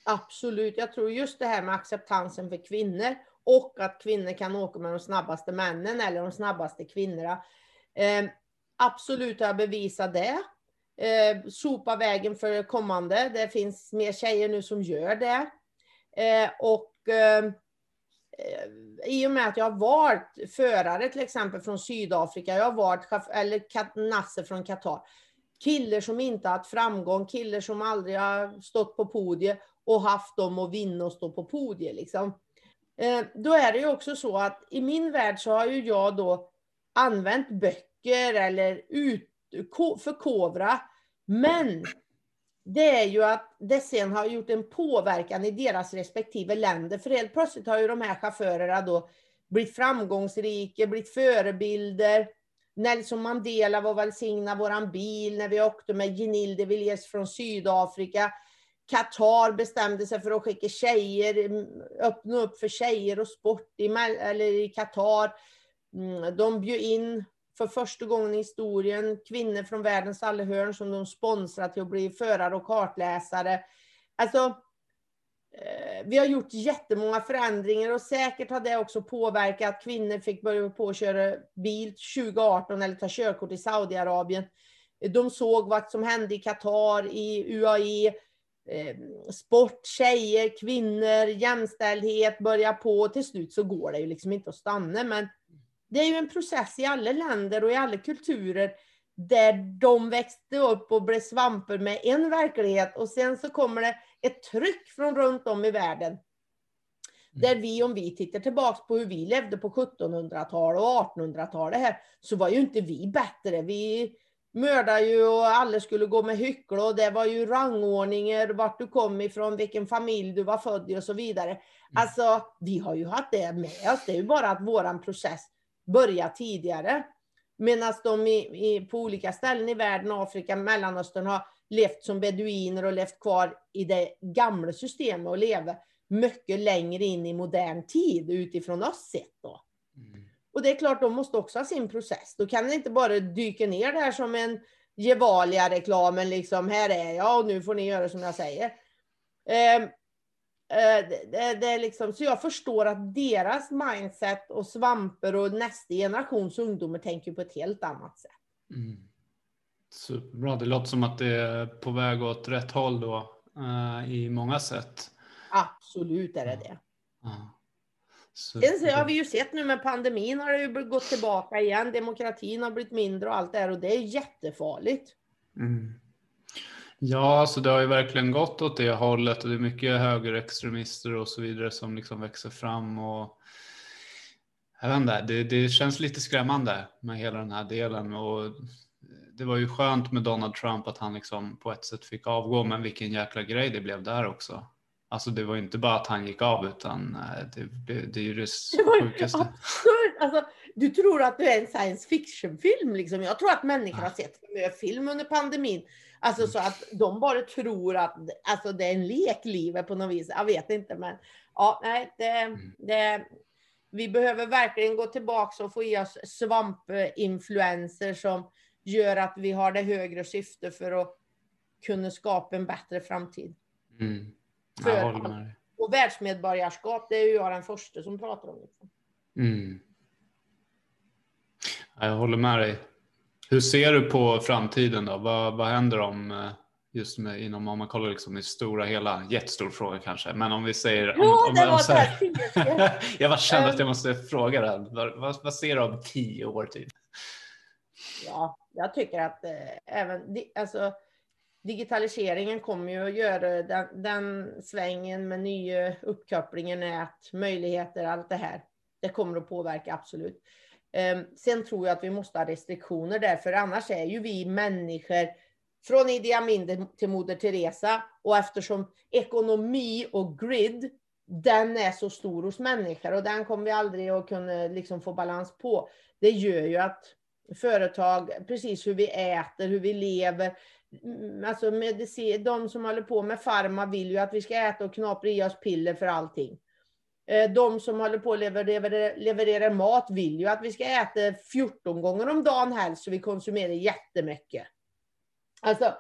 Absolut, jag tror just det här med acceptansen för kvinnor och att kvinnor kan åka med de snabbaste männen eller de snabbaste kvinnorna. Eh, absolut har jag bevisat det eh, sopa vägen för kommande. Det finns mer tjejer nu som gör det. Eh, och eh, eh i och med att jag har varit förare till exempel från Sydafrika, jag har varit eller Nasse från Qatar. Killar som inte haft framgång, killar som aldrig har stått på podiet och haft dem att vinna och stå på podiet. Liksom. Eh, då är det ju också så att i min värld så har ju jag då använt böcker eller ut, förkovra. Men det är ju att det sen har gjort en påverkan i deras respektive länder. För helt plötsligt har ju de här chaufförerna då blivit framgångsrika, blivit förebilder. Nelson Mandela var välsigna våran bil när vi åkte med Ginil de Villiers från Sydafrika. Qatar bestämde sig för att skicka tjejer, mm, öppna upp för tjejer och sport i, eller i Qatar. Mm, de bjöd in för första gången i historien kvinnor från världens alla hörn som de sponsrar till att bli förare och kartläsare. Alltså, eh, vi har gjort jättemånga förändringar och säkert har det också påverkat att kvinnor fick börja på att köra bil 2018 eller ta körkort i Saudiarabien. De såg vad som hände i Qatar, i UAE, eh, sport, tjejer, kvinnor, jämställdhet börja på. Till slut så går det ju liksom inte att stanna. Men det är ju en process i alla länder och i alla kulturer där de växte upp och blev svampar med en verklighet och sen så kommer det ett tryck från runt om i världen. Mm. Där vi, om vi tittar tillbaks på hur vi levde på 1700-talet och 1800-talet här, så var ju inte vi bättre. Vi mördade ju och alla skulle gå med hyckla och det var ju rangordningar, vart du kom ifrån, vilken familj du var född i och så vidare. Mm. Alltså, vi har ju haft det med oss. Det är ju bara att våran process börja tidigare. Medan de i, i, på olika ställen i världen, Afrika, Mellanöstern, har levt som beduiner och levt kvar i det gamla systemet och lever mycket längre in i modern tid utifrån oss sett. Då. Mm. Och det är klart, de måste också ha sin process. Då kan det inte bara dyka ner där som en Gevalia-reklamen, liksom här är jag och nu får ni göra som jag säger. Eh, det, det, det, är liksom, så jag förstår att deras mindset och svampar och nästa generations ungdomar tänker på ett helt annat sätt. Mm. Superbra. Det låter som att det är på väg åt rätt håll då uh, i många sätt. Absolut är det det. Ja. Sen så har vi ju sett nu med pandemin har det ju gått tillbaka igen. Demokratin har blivit mindre och allt det här och det är jättefarligt. Mm. Ja, alltså det har ju verkligen gått åt det hållet och det är mycket högerextremister och så vidare som liksom växer fram. Och Jag vet inte, det, det känns lite skrämmande med hela den här delen och det var ju skönt med Donald Trump att han liksom på ett sätt fick avgå, men vilken jäkla grej det blev där också. Alltså det var inte bara att han gick av utan eh, det, det, det är ju det, det sjukaste. Absurd. Alltså, du tror att det är en science fiction-film. Liksom. Jag tror att människor har sett för film under pandemin. Alltså mm. så att de bara tror att alltså, det är en lek, livet på något vis. Jag vet inte, men ja, nej, det, mm. det, vi behöver verkligen gå tillbaka och få i oss svampinfluenser som gör att vi har det högre syfte för att kunna skapa en bättre framtid. Mm. För, och världsmedborgarskap, det är ju jag den första som pratar om. Liksom. Mm. Jag håller med dig. Hur ser du på framtiden då? Vad, vad händer om eh, just med, inom, om man kollar liksom i stora hela, jättestor fråga kanske, men om vi säger... Om, ja, om, det var det Jag bara kände att jag måste fråga den. Vad, vad, vad ser du om tio år typ? Ja, jag tycker att eh, även, alltså, digitaliseringen kommer ju att göra den, den svängen med nya uppkopplingar, nät, möjligheter, allt det här. Det kommer att påverka absolut. Ehm, sen tror jag att vi måste ha restriktioner där, för annars är ju vi människor från Idi Amin till Moder Teresa och eftersom ekonomi och grid, den är så stor hos människor och den kommer vi aldrig att kunna liksom få balans på. Det gör ju att företag, precis hur vi äter, hur vi lever, mm, alltså medicin, de som håller på med farma vill ju att vi ska äta och knapra i oss piller för allting. Eh, de som håller på att leverera, leverera mat vill ju att vi ska äta 14 gånger om dagen helst, så vi konsumerar jättemycket. Alltså,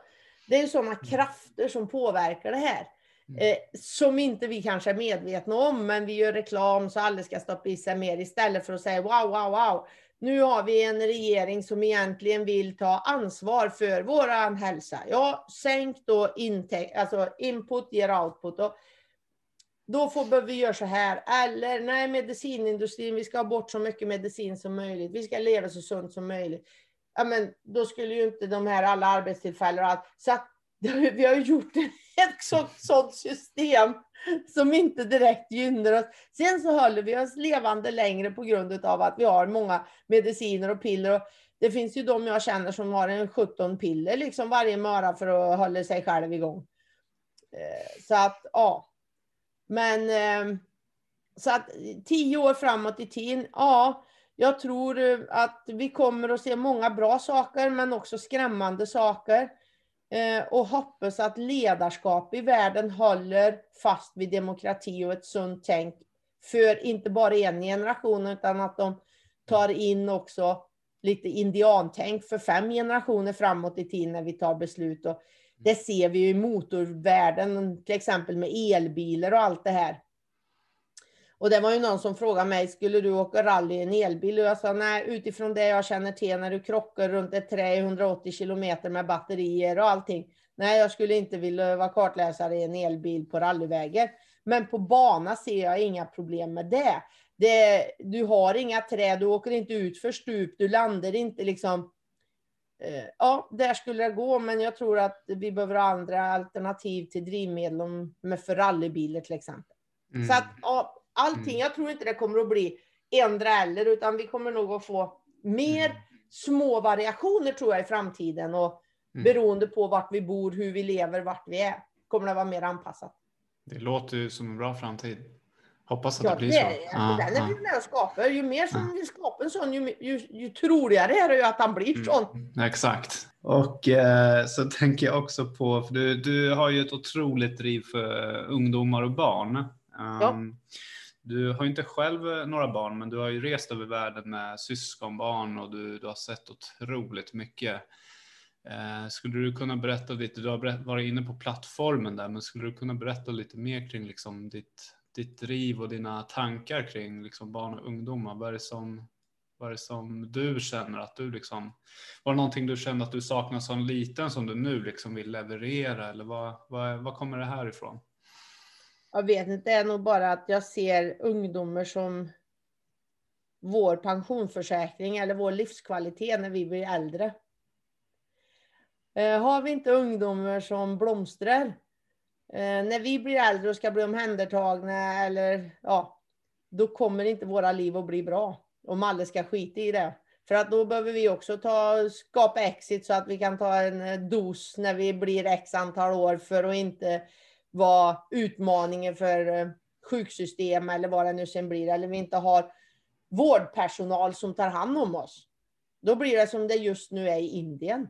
det är sådana krafter som påverkar det här. Mm. Eh, som inte vi kanske är medvetna om, men vi gör reklam så alla ska stoppa i sig mer istället för att säga wow, wow, wow. Nu har vi en regering som egentligen vill ta ansvar för vår hälsa. Ja, sänk då intäkt, alltså input ger output. Och då får vi göra så här. Eller nej, medicinindustrin, vi ska ha bort så mycket medicin som möjligt. Vi ska leva så sunt som möjligt. Ja, men då skulle ju inte de här alla arbetstillfällen och allt. Så att, vi har gjort ett sånt, sånt system som inte direkt gynnar oss. Sen så håller vi oss levande längre på grund av att vi har många mediciner och piller. Och det finns ju de jag känner som har en 17 piller liksom varje morgon för att hålla sig själv igång. Eh, så att, ja. Men ehm, så att tio år framåt i tiden, ja. Jag tror eh, att vi kommer att se många bra saker, men också skrämmande saker. Eh, och hoppas att ledarskap i världen håller fast vid demokrati och ett sunt tänk för inte bara en generation utan att de tar in också lite indiantänk för fem generationer framåt i tiden när vi tar beslut. Och det ser vi ju i motorvärlden, till exempel med elbilar och allt det här. Och det var ju någon som frågade mig, skulle du åka rally i en elbil? Och jag sa nej, utifrån det jag känner till när du krockar runt ett träd i 180 kilometer med batterier och allting. Nej, jag skulle inte vilja vara kartläsare i en elbil på rallyvägar. Men på bana ser jag inga problem med det. det. Du har inga träd, du åker inte ut för stup, du landar inte liksom. Eh, ja, där skulle det gå, men jag tror att vi behöver andra alternativ till drivmedel med för rallybilar till exempel. Mm. Så att, ja, allting. Mm. Jag tror inte det kommer att bli ändra eller, utan vi kommer nog att få mer mm. små variationer tror jag i framtiden. Och mm. beroende på vart vi bor, hur vi lever, vart vi är, kommer det vara mer anpassat. Det låter ju som en bra framtid. Hoppas att ja, det blir det, så. Ja, den är vi med och skapar. Ju mer som vi skapar en sån, ju, ju, ju troligare är det ju att han blir mm. sån. Mm, exakt. Och eh, så tänker jag också på, för du, du har ju ett otroligt driv för ungdomar och barn. Um, ja. Du har inte själv eh, några barn, men du har ju rest över världen med syskonbarn och du, du har sett otroligt mycket. Eh, skulle du kunna berätta lite, du har varit inne på plattformen där, men skulle du kunna berätta lite mer kring liksom ditt, ditt driv och dina tankar kring liksom barn och ungdomar? Vad är det som, vad är det som du känner att du liksom, var det någonting du kände att du saknade som liten som du nu liksom vill leverera eller vad, vad, vad kommer det här ifrån? jag vet inte, det är nog bara att jag ser ungdomar som vår pensionsförsäkring eller vår livskvalitet när vi blir äldre. Eh, har vi inte ungdomar som blomstrar Eh, när vi blir äldre och ska bli omhändertagna eller ja, då kommer inte våra liv att bli bra. Om alla ska skita i det. För att då behöver vi också ta, skapa exit så att vi kan ta en eh, dos när vi blir x antal år för att inte vara utmaningen för eh, sjuksystem eller vad det nu sen blir. Eller vi inte har vårdpersonal som tar hand om oss. Då blir det som det just nu är i Indien.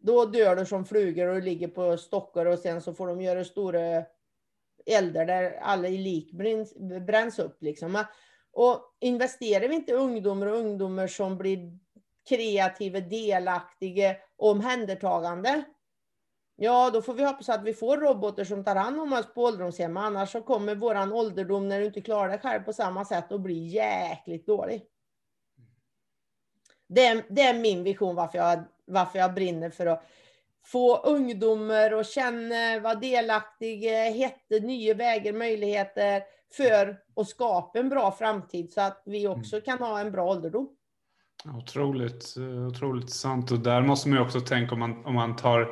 Då dör de som flugor och ligger på stockar och sen så får de göra stora eldar där alla i lik bränns, bränns upp. Liksom. Och investerar vi inte i ungdomar och ungdomar som blir kreativa, delaktiga och omhändertagande, ja då får vi hoppas att vi får robotar som tar hand om oss på ålderdomshem. Annars så kommer våran ålderdom när du inte klarar dig själv på samma sätt att bli jäkligt dålig. Det är, det är min vision varför jag, varför jag brinner för att få ungdomar att känna, vara delaktiga, hitta nya vägar, möjligheter för att skapa en bra framtid så att vi också mm. kan ha en bra ålderdom. Otroligt, otroligt sant. Och där måste man ju också tänka om man, om man tar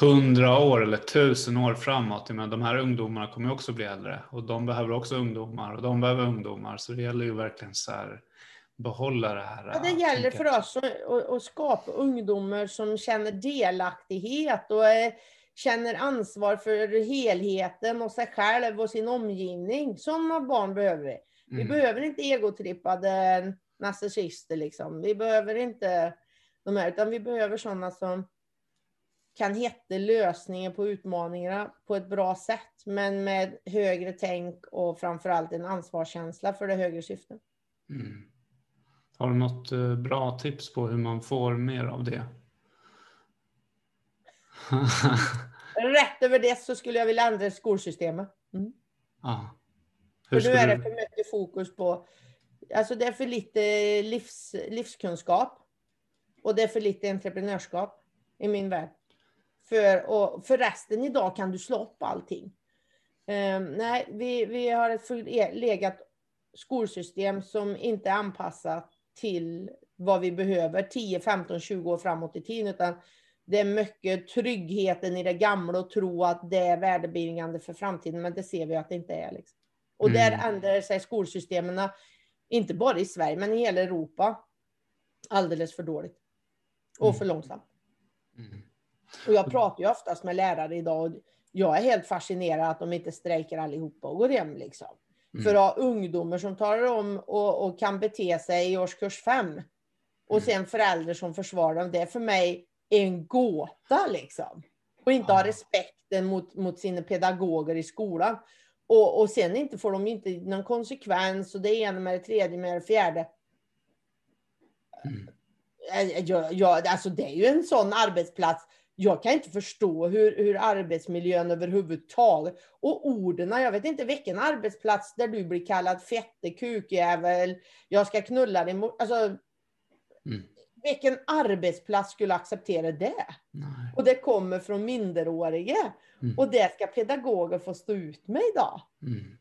hundra år eller tusen år framåt. Men de här ungdomarna kommer också bli äldre och de behöver också ungdomar och de behöver ungdomar. Så det gäller ju verkligen så här behålla det här. Ja, det gäller tänket. för oss att, att, skapa ungdomar som känner delaktighet och känner ansvar för helheten och sig själv och sin omgivning. Sådana barn behöver vi. Vi mm. behöver inte egotrippade narcissister liksom. Vi behöver inte de här, utan vi behöver sådana som kan hitta lösningar på utmaningarna på ett bra sätt, men med högre tänk och framförallt en ansvarskänsla för det högre syftet. Mm. Har du något eh, bra tips på hur man får mer av det? Rätt över det så skulle jag vilja ändra skolsystemet. Mm. Ah. För nu är det för mycket fokus på, alltså det är för lite livs, livskunskap och det är för lite entreprenörskap i min värld. För, och för resten idag kan du slå upp allting. Um, nej, vi, vi har ett förlegat skolsystem som inte är anpassat till vad vi behöver 10, 15, 20 år framåt i tiden, utan det är mycket tryggheten i det gamla och tro att det är värdebringande för framtiden, men det ser vi att det inte är. Liksom. Och mm. där ändrar sig skolsystemen, inte bara i Sverige, men i hela Europa, alldeles för dåligt. Och mm. för långsamt. Mm. Och jag pratar ju oftast med lärare idag och jag är helt fascinerad att de inte strejkar allihopa och går hem liksom. Mm. För att ha ungdomar som talar om och, och, kan bete sig i årskurs fem. Och mm. sen föräldrar som försvarar dem. Det är för mig en gåta liksom. Och inte ja. ha respekten mot, mot sina pedagoger i skolan. Och, och sen inte får de inte någon konsekvens och det ena med det tredje med det fjärde. Mm. Jag, jag, alltså det är ju en sån arbetsplats jag kan inte förstå hur, hur arbetsmiljön överhuvudtaget och orden. Jag vet inte vilken arbetsplats där du blir kallad fette, kukjävel, jag ska knulla dig. Alltså, mm. Vilken arbetsplats skulle acceptera det? Nej. Och det kommer från minderåriga. Mm. Och det ska pedagoger få stå ut med idag. Mm.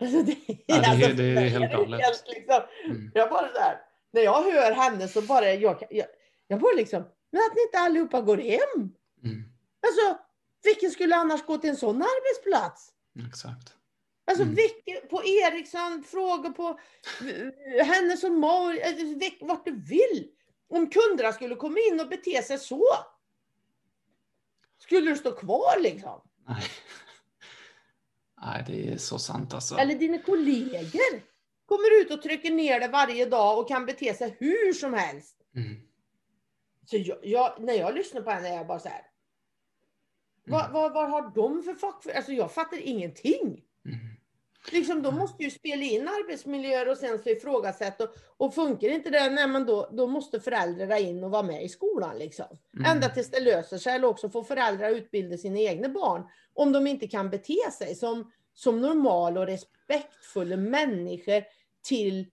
Alltså det, ja, det, alltså, det, är helt galet. Liksom, mm. Jag bara där, när jag hör henne så bara, jag, jag, jag bara liksom, men att ni inte allihopa går hem. Mm. Alltså, vilken skulle annars gå till en sån arbetsplats? Exakt. Alltså, mm. vilken, på Ericsson, fråga på henne som mor, alltså, vart du vill. Om kunderna skulle komma in och bete sig så. Skulle du stå kvar liksom? Nej. Nej, det är så sant alltså. Eller dina kollegor kommer ut och trycker ner det varje dag och kan bete sig hur som helst. Mm. Så jag, jag, när jag lyssnar på henne är jag bara så här. Mm. Vad, vad, vad har de för fack? Alltså jag fattar ingenting. Mm. Liksom, de måste ju spela in arbetsmiljöer och sen så ifrågasätta. Och, och funkar inte det, nej, men då, då måste föräldrar in och vara med i skolan. Liksom. Mm. Ända tills det löser sig. Eller också får föräldrar utbilda sina egna barn. Om de inte kan bete sig som, som normala och respektfulla människor till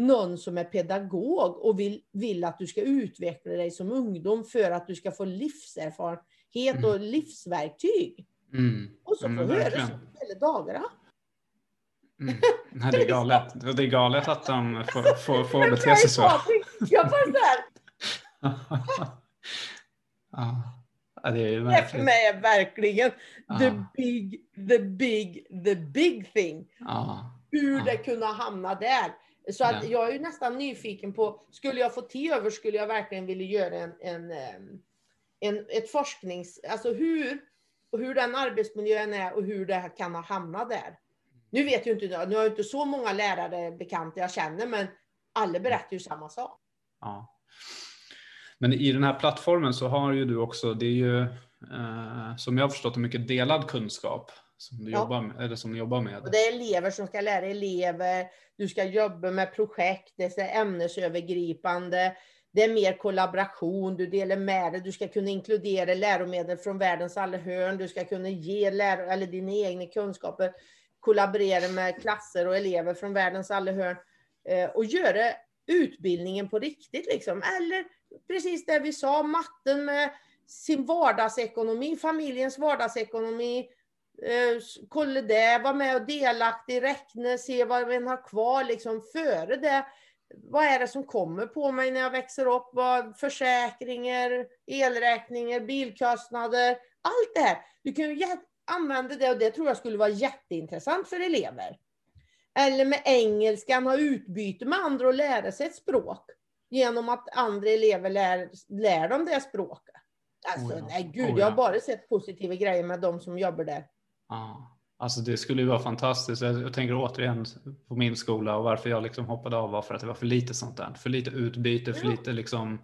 någon som är pedagog och vill, vill att du ska utveckla dig som ungdom för att du ska få livserfarenhet mm. och livsverktyg. Mm. Och så får du höra så hela dagarna. Mm. Nej, det är galet. Det är galet att de får, får, får bete sig så. Jag bara så här. ja, det, är det för mig är verkligen the big, the big, the big thing. Ja. Hur ja. det kunde hamna där Så att jag är ju nästan nyfiken på, skulle jag få tid över skulle jag verkligen vilja göra en, en, em, en, ett forsknings... Alltså hur, hur den arbetsmiljön är och hur det kan ha hamnat där. Nu vet ju inte jag, nu har jag inte så många lärare bekanta jag känner, men alla berättar ju samma sak. Ja. Men i den här plattformen så har ju du också, det är ju eh, som jag har förstått det mycket delad kunskap som du Ja. jobbar med, eller som ni jobbar med. Och det är elever som ska lära elever, du ska jobba med projekt, det är ämnesövergripande, det är mer kollaboration, du delar med dig, du ska kunna inkludera läromedel från världens alla hörn, du ska kunna ge lär, eller dina egna kunskaper, kollaborera med klasser och elever från världens alla hörn eh, och göra utbildningen på riktigt liksom. Eller precis det vi sa, matten med sin vardagsekonomi, familjens vardagsekonomi, kolla det, vara med och delaktig, räkna, se vad man har kvar liksom före det. Vad är det som kommer på mig när jag växer upp? Vad, försäkringar, elräkningar, bilkostnader, allt det här. Du kan ju använda det och det tror jag skulle vara jätteintressant för elever. Eller med engelskan, ha utbyte med andra och lära sig ett språk. Genom att andra elever lär, lär dem det språket. Alltså, Oh ja. nej gud, Oh jag har ja. bara sett positiva grejer med de som jobbar där. Ja. Alltså det skulle ju vara fantastiskt. Jag, tänker återigen på min skola och varför jag liksom hoppade av var för att det var för lite sånt där. För lite utbyte, för Ja. lite liksom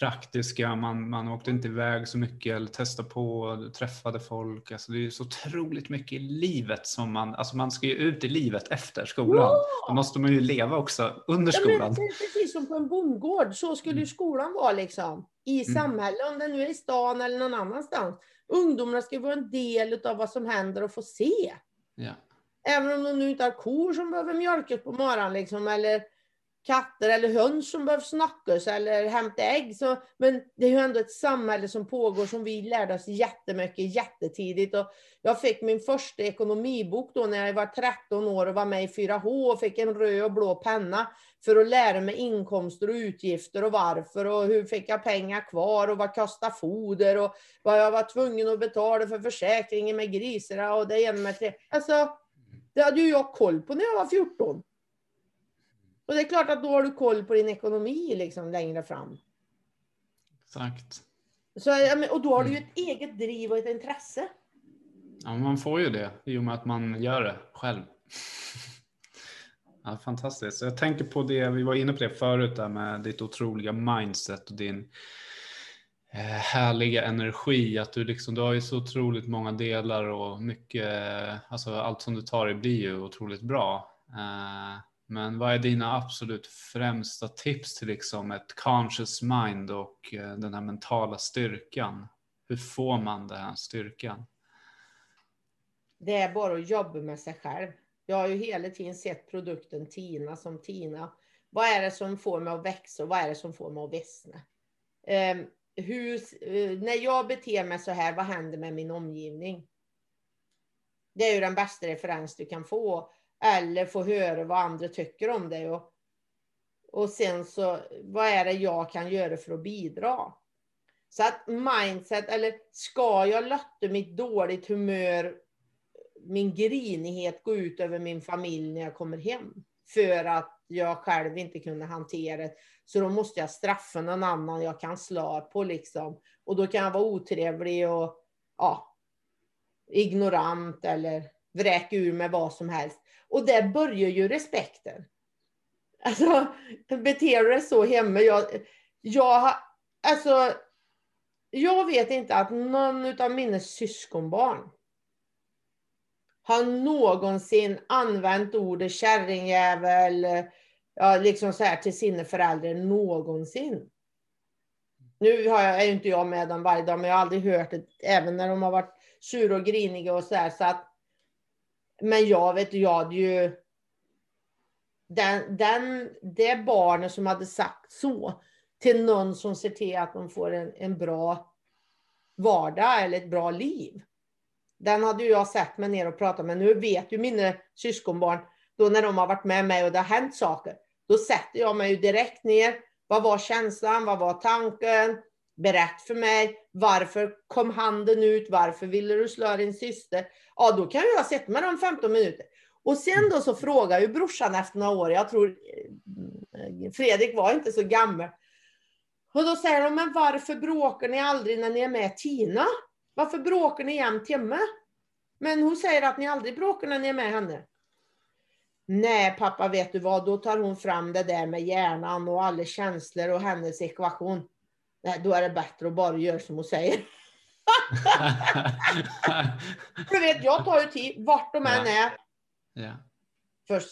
praktiska. Man, man åkte inte iväg så mycket eller testade på, träffade folk. Alltså det är så otroligt mycket i livet som man, alltså man ska ju ut i livet efter skolan. Då måste man ju leva också under Ja, skolan. är precis som på en bondgård, så skulle ju Mm. skolan vara liksom. I Mm. samhället, om det nu är i stan eller någon annanstans. Ungdomarna ska vara en del av vad som händer och få se. Ja. Även om de nu inte har kor som behöver mjölkas på morgonen liksom, eller katter eller höns som behöver snackas eller hämta ägg. Så, men det är ju ändå ett samhälle som pågår som vi lärde oss jättemycket jättetidigt. Och jag fick min första ekonomibok då när jag var 13 år och var med i 4H och fick en röd och blå penna för att lära mig inkomster och utgifter och varför och hur fick jag pengar kvar och vad kostar foder och vad jag var tvungen att betala för försäkringen med grisarna och det ena med det. Alltså, det hade ju jag koll på när jag var 14. Och det är klart att då har du koll på din ekonomi liksom längre fram. Exakt. Så, och då har du ju ett eget driv och ett intresse. Ja, man får ju det i och med att man gör det själv. Ja, fantastiskt. Jag tänker på det, vi var inne på det förut där med ditt otroliga mindset och din eh, härliga energi. Att du, liksom, du har ju så otroligt många delar och mycket, eh, alltså allt som du tar i blir ju otroligt bra. Eh, men vad är dina absolut främsta tips till liksom ett conscious mind och den här mentala styrkan? Hur får man den här styrkan? Det är bara att jobba med sig själv. Jag har ju hela tiden sett produkten Tina som Tina. Vad är det som får mig att växa och vad är det som får mig att vissna? Ehm, hur, eh, när jag beter mig så här, vad händer med min omgivning? Det är ju den bästa referens du kan få. Eller få höra vad andra tycker om dig. Och, och sen så, vad är det jag kan göra för att bidra? Så att mindset, eller ska jag lotta mitt dåligt humör min grinighet gå ut över min familj när jag kommer hem. För att jag själv inte kunde hantera det. Så då måste jag straffa någon annan jag kan slå på liksom. Och då kan jag vara otrevlig och ja, ignorant eller vräka ur med vad som helst. Och där börjar ju respekten. Alltså, beter du dig så hemma. Jag, jag, alltså, jag vet inte att någon av mina syskonbarn har någonsin använt ordet kärringjävel ja, liksom så här till sina föräldrar någonsin. Nu har jag, är ju inte jag med dem varje dag, men jag har aldrig hört det, även när de har varit sura och griniga och så här. Så att, men jag vet, jag hade ju... Den, den, det barnet som hade sagt så till någon som ser till att de får en, en bra vardag eller ett bra liv. Den hade ju jag sett mig ner och pratat med. Nu vet ju mina syskonbarn, då när de har varit med mig och det har hänt saker, då sätter jag mig ju direkt ner. Vad var känslan? Vad var tanken? Berätt för mig. Varför kom handen ut? Varför ville du slå din syster? Ja, då kan jag sätta mig dem 15 minuter. Och sen då så frågar ju brorsan efter några år, jag tror eh, Fredrik var inte så gammal. Och då säger de, men varför bråkar ni aldrig när ni är med Tina? Varför bråkar ni jämt hemma? Men hon säger att ni aldrig bråkar när ni är med henne. Nej pappa, vet du vad? Då tar hon fram det där med hjärnan och alla känslor och hennes ekvation. Nej, då är det bättre att bara göra som hon säger. du vet, jag tar ju tid vart de än är. Ja. För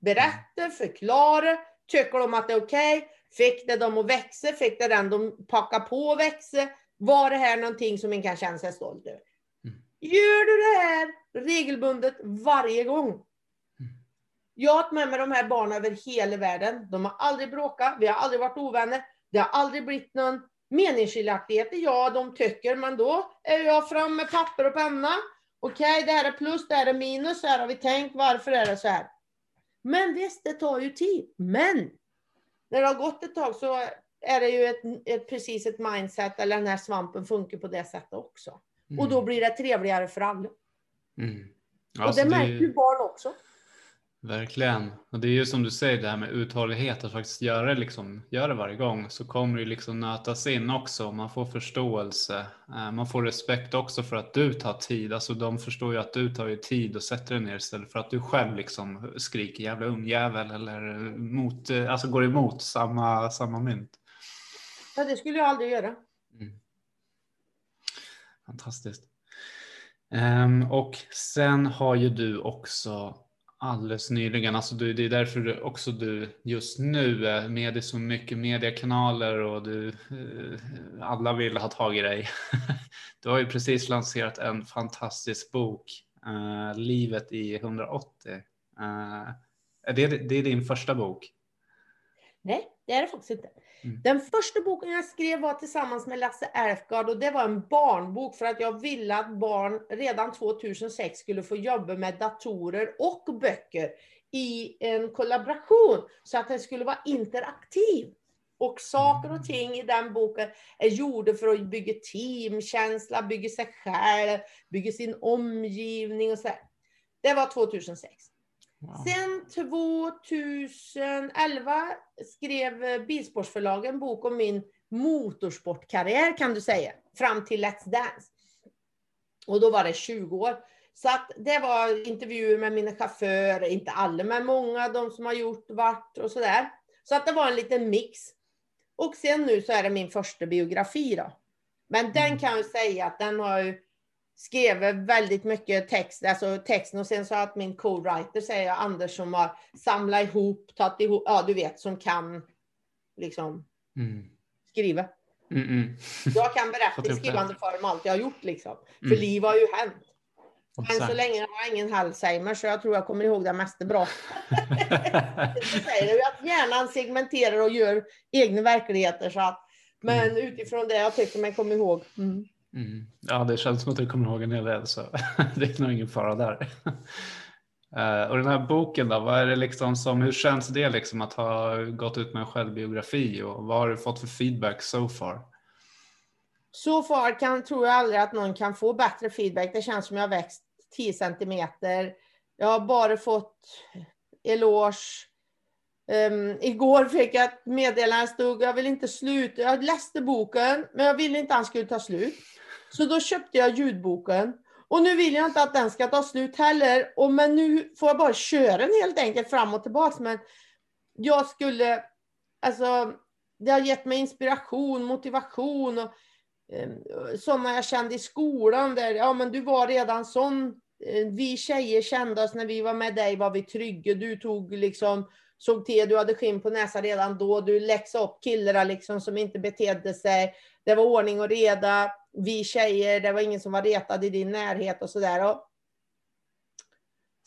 berätta, förklara. Tycker de att det är okej? Okay? Fick det dem att växa? Fick det den de packar på att växa? Var det här någonting som man kan känna sig stolt över? Mm. Gör du det här regelbundet varje gång? Mm. Jag har haft med mig de här barnen över hela världen. De har aldrig bråkat, vi har aldrig varit ovänner. Det har aldrig blivit någon meningsskiljaktigheter. Ja, de tycker, men då är jag fram med papper och penna. Okej, okay, det här är plus, det här är minus, så här har vi tänkt, varför är det så här? Men visst, det tar ju tid. Men när det har gått ett tag så är det ju ett, ett, precis ett mindset, eller den här svampen funkar på det sättet också. Mm. Och då blir det trevligare för alla. Mm. Alltså och det märker ju barn också. Verkligen. Och det är ju som du säger det här med uthållighet, att faktiskt göra det, liksom, göra det varje gång så kommer det liksom nötas in också. Man får förståelse. Eh, man får respekt också för att du tar tid. Alltså de förstår ju att du tar ju tid och sätter dig ner istället för att du själv liksom skriker jävla ungjävel eller mot, eh, alltså går emot samma, samma mynt. Ja, det skulle jag aldrig göra. Mm. Fantastiskt. Um, och sen har ju du också alldeles nyligen. Alltså du, det är därför du, också du just nu är med i så mycket mediekanaler och du, eh, alla vill ha tag i dig. Du har ju precis lanserat en fantastisk bok, uh, Livet i 180. Uh, är det, det är din första bok? Nej, det är det faktiskt inte. Mm. Den första boken jag skrev var tillsammans med Lasse Erfgard och det var en barnbok för att jag ville att barn redan 2006 skulle få jobba med datorer och böcker i en kollaboration så att den skulle vara interaktiv. Och saker och ting i den boken är gjorda för att bygga teamkänsla, bygga sig själv, bygga sin omgivning och så. Det var 2006. Sen 2011 skrev Bilsportsförlagen en bok om min motorsportkarriär kan du säga, fram till Let's Dance. Och då var det 20 år. Så att det var intervjuer med mina chaufförer, inte alla, men många, de som har gjort vart och sådär. Så att det var en liten mix. Och sen nu så är det min första biografi då. Men den mm. kan jag säga att den har ju skrev väldigt mycket text, alltså texten och sen så att min co-writer säger jag, Anders som har samlat ihop, tagit ihop, ja du vet som kan liksom mm. skriva. Mm -mm. Jag kan berätta i skrivande form allt jag har gjort liksom. För mm. liv har ju hänt. Än så länge har jag ingen Alzheimer så jag tror jag kommer ihåg det mesta bra. säger att hjärnan segmenterar och gör egna verkligheter så att men mm. utifrån det jag tycker mig komma ihåg. Mm. Mm. Ja, det känns som att du kommer ihåg en hel del så det är nog ingen fara där. Uh, och den här boken då, vad är det liksom som, hur känns det liksom att ha gått ut med en självbiografi och vad har du fått för feedback so far? So far kan, tror jag aldrig att någon kan få bättre feedback. Det känns som jag har växt 10 centimeter. Jag har bara fått eloge. Um, igår fick jag ett meddelande, stod jag vill inte sluta. Jag läste boken, men jag ville inte att den skulle ta slut. Så då köpte jag ljudboken. Och nu vill jag inte att den ska ta slut heller. Och men nu får jag bara köra den helt enkelt fram och tillbaka. Men jag skulle, alltså, det har gett mig inspiration, motivation och eh, sådana jag kände i skolan där, ja men du var redan sån. Eh, vi tjejer kände oss när vi var med dig, var vi trygga. Du tog liksom, såg till, du hade skinn på näsan redan då. Du läxade upp killarna liksom som inte betedde sig. Det var ordning och reda vi tjejer, det var ingen som var retad i din närhet och sådär.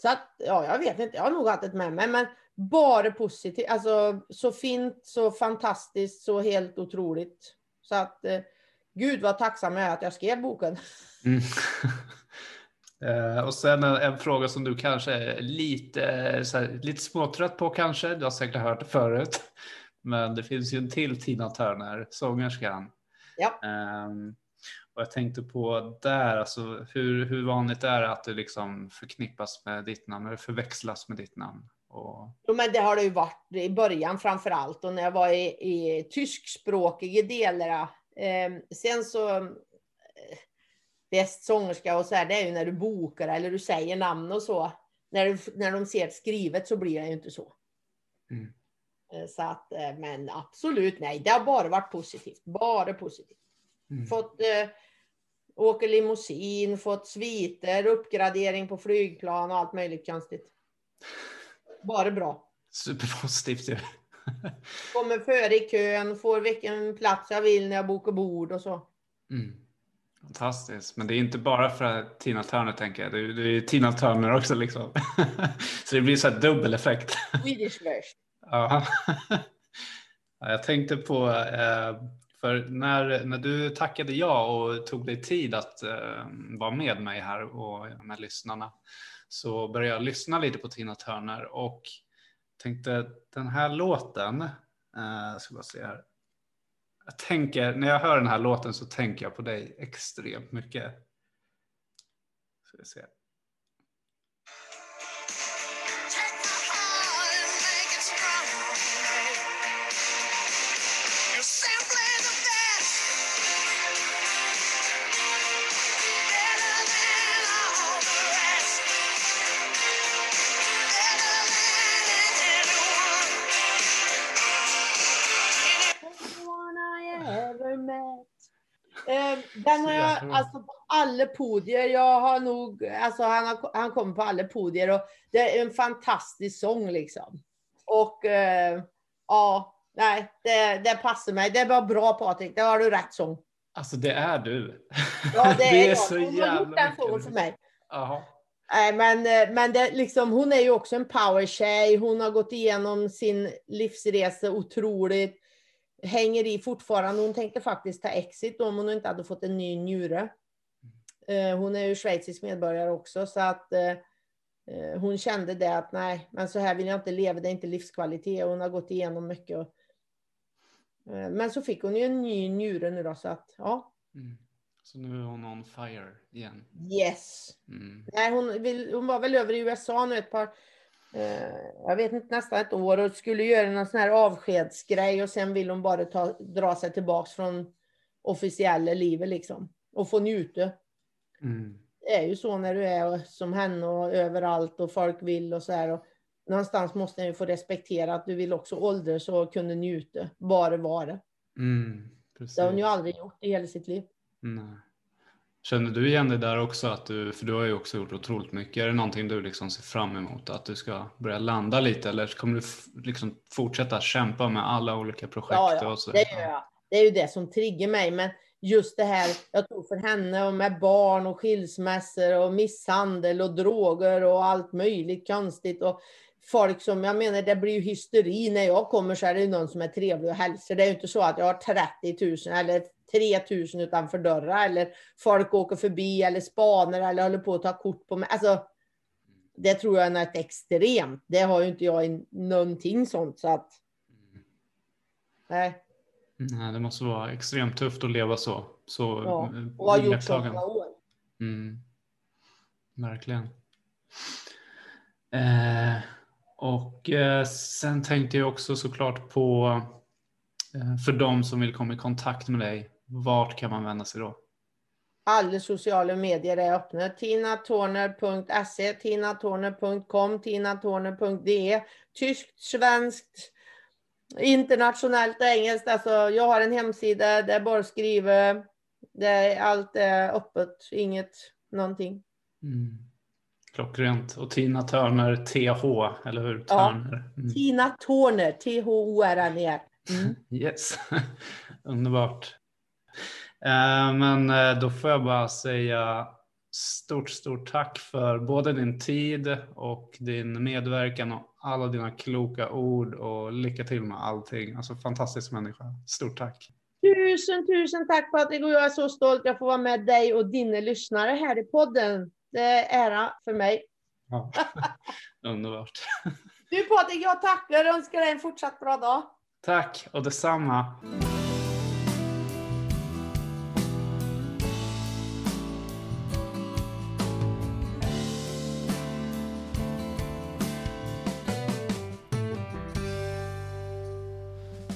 Så att, ja, jag vet inte, jag har nog haft det med mig, men bara positivt. Alltså så fint, så fantastiskt, så helt otroligt. Så att, eh, gud vad tacksam jag är att jag skrev boken. Mm. Eh, och sen en, en, fråga som du kanske är lite, så här, lite småtrött på kanske, du har säkert hört det förut. Men det finns ju en till Tina Turner, sångerskan. Ja. Um, Och jag tänkte på där, alltså hur, hur vanligt är det att det liksom förknippas med ditt namn eller förväxlas med ditt namn? Och... Jo, men det har det ju varit i början framför allt och när jag var i, i tyskspråkiga delar. Eh, sen så eh, bäst sångerska och så här, det är ju när du bokar eller du säger namn och så. När, du, när de ser det skrivet så blir det ju inte så. Mm. Eh, så att, eh, men absolut nej, det har bara varit positivt. Bara positivt. Mm. Fått eh, åka limousin, fått sviter, uppgradering på flygplan och allt möjligt konstigt. Bara bra. Superpositivt ju. Kommer före i kön, får vilken plats jag vill när jag bokar bord och så. Mm. Fantastiskt, men det är inte bara för Tina Turner tänker jag. Det är, det är Tina Turner också liksom. så det blir så här dubbel effekt. Swedish version. Ja. Ja, Jag tänkte på, eh, för när, när du tackade ja och tog dig tid att eh, vara med mig här och med lyssnarna så började jag lyssna lite på Tina Turner och tänkte den här låten, eh, ska bara se här. Jag tänker, när jag hör den här låten så tänker jag på dig extremt mycket. Ska vi se. Har jag, bra. alltså på alla podier, jag har nog, alltså han, har, han kommer på alla podier och det är en fantastisk sång liksom. Och eh, ja, nej, det, det passar mig. Det var bra Patrik, det har du rätt sång. Alltså det är du. Ja, det, är, jag. så Hon har jävla gjort den sången för mig. Nej, men, eh, men det, liksom, hon är ju också en powertjej. Hon har gått igenom sin livsresa otroligt. Hänger i fortfarande. Hon tänkte faktiskt ta exit om hon inte hade fått en ny njure. Eh, Hon är ju schweizisk medborgare också, så att eh, eh, hon kände det att nej, men så här vill jag inte leva. Det är inte livskvalitet. Hon har gått igenom mycket. Men så fick hon ju en ny njure nu då, så att ja, Mm. Så nu är hon on fire igen. yes. Mm. Nej, hon, vill, hon var väl över i USA nu ett par, jag vet inte, nästan ett år och skulle göra någon sån här avskedsgrej och sen vill hon bara ta, dra sig tillbaks från officiella livet liksom och få njuta. Mm. Det är ju så när du är som henne och överallt och folk vill och så här. Och någonstans måste jag ju få respektera att du vill också åldras och kunna njuta, bara vara. Mm. Precis. Det har hon ju aldrig gjort i hela sitt liv. Nej. Känner du igen det där också? Att du, för du har ju också gjort otroligt mycket. Är det någonting du liksom ser fram emot? Att du ska börja landa lite eller kommer du liksom fortsätta kämpa med alla olika projekt? Ja, ja, och så? det gör jag. Det är ju det som triggar mig. Men just det här, jag tror för henne och med barn och skilsmässor och misshandel och droger och allt möjligt konstigt. Och folk som, jag menar det blir ju hysteri. När jag kommer så är det någon som är trevlig och hälsar. Det är ju inte så att jag har 30 000 eller 3 000 utanför dörrar. Eller folk åker förbi eller spanar eller håller på att ta kort på mig. Alltså, det tror jag är något extremt. Det har ju inte jag i någonting sånt. Så att, nej. Nej, det måste vara extremt tufft att leva så. så Ja, eh, och har gjort så många år. Mm. Verkligen. Eh, och eh, sen tänkte jag också såklart på eh, för de som vill komma i kontakt med dig. Vart kan man vända sig då? Alla sociala medier är öppna. tinatorner.se, tinatorner.com, tinatorner.de, tyskt, svenskt, internationellt, engelskt. Alltså, jag har en hemsida, det är bara att skriva. Det är, allt är öppet, inget någonting. Mm. Klockrent. Och Tina Turner TH, eller hur? Ja. Turner. Mm. Tina Torner, T-H-O-R-N-E-R. Mm. Yes, underbart. Eh, Men eh, då får jag bara säga stort, stort tack för både din tid och din medverkan och alla dina kloka ord och lycka till med allting. Alltså fantastisk människa. Stort tack. Tusen, tusen tack Patrik och jag är så stolt att få vara med dig och dina lyssnare här i podden. Det är ära för mig. Ja. Underbart. Du Patrik, jag tackar och önskar dig en fortsatt bra dag. Tack och detsamma.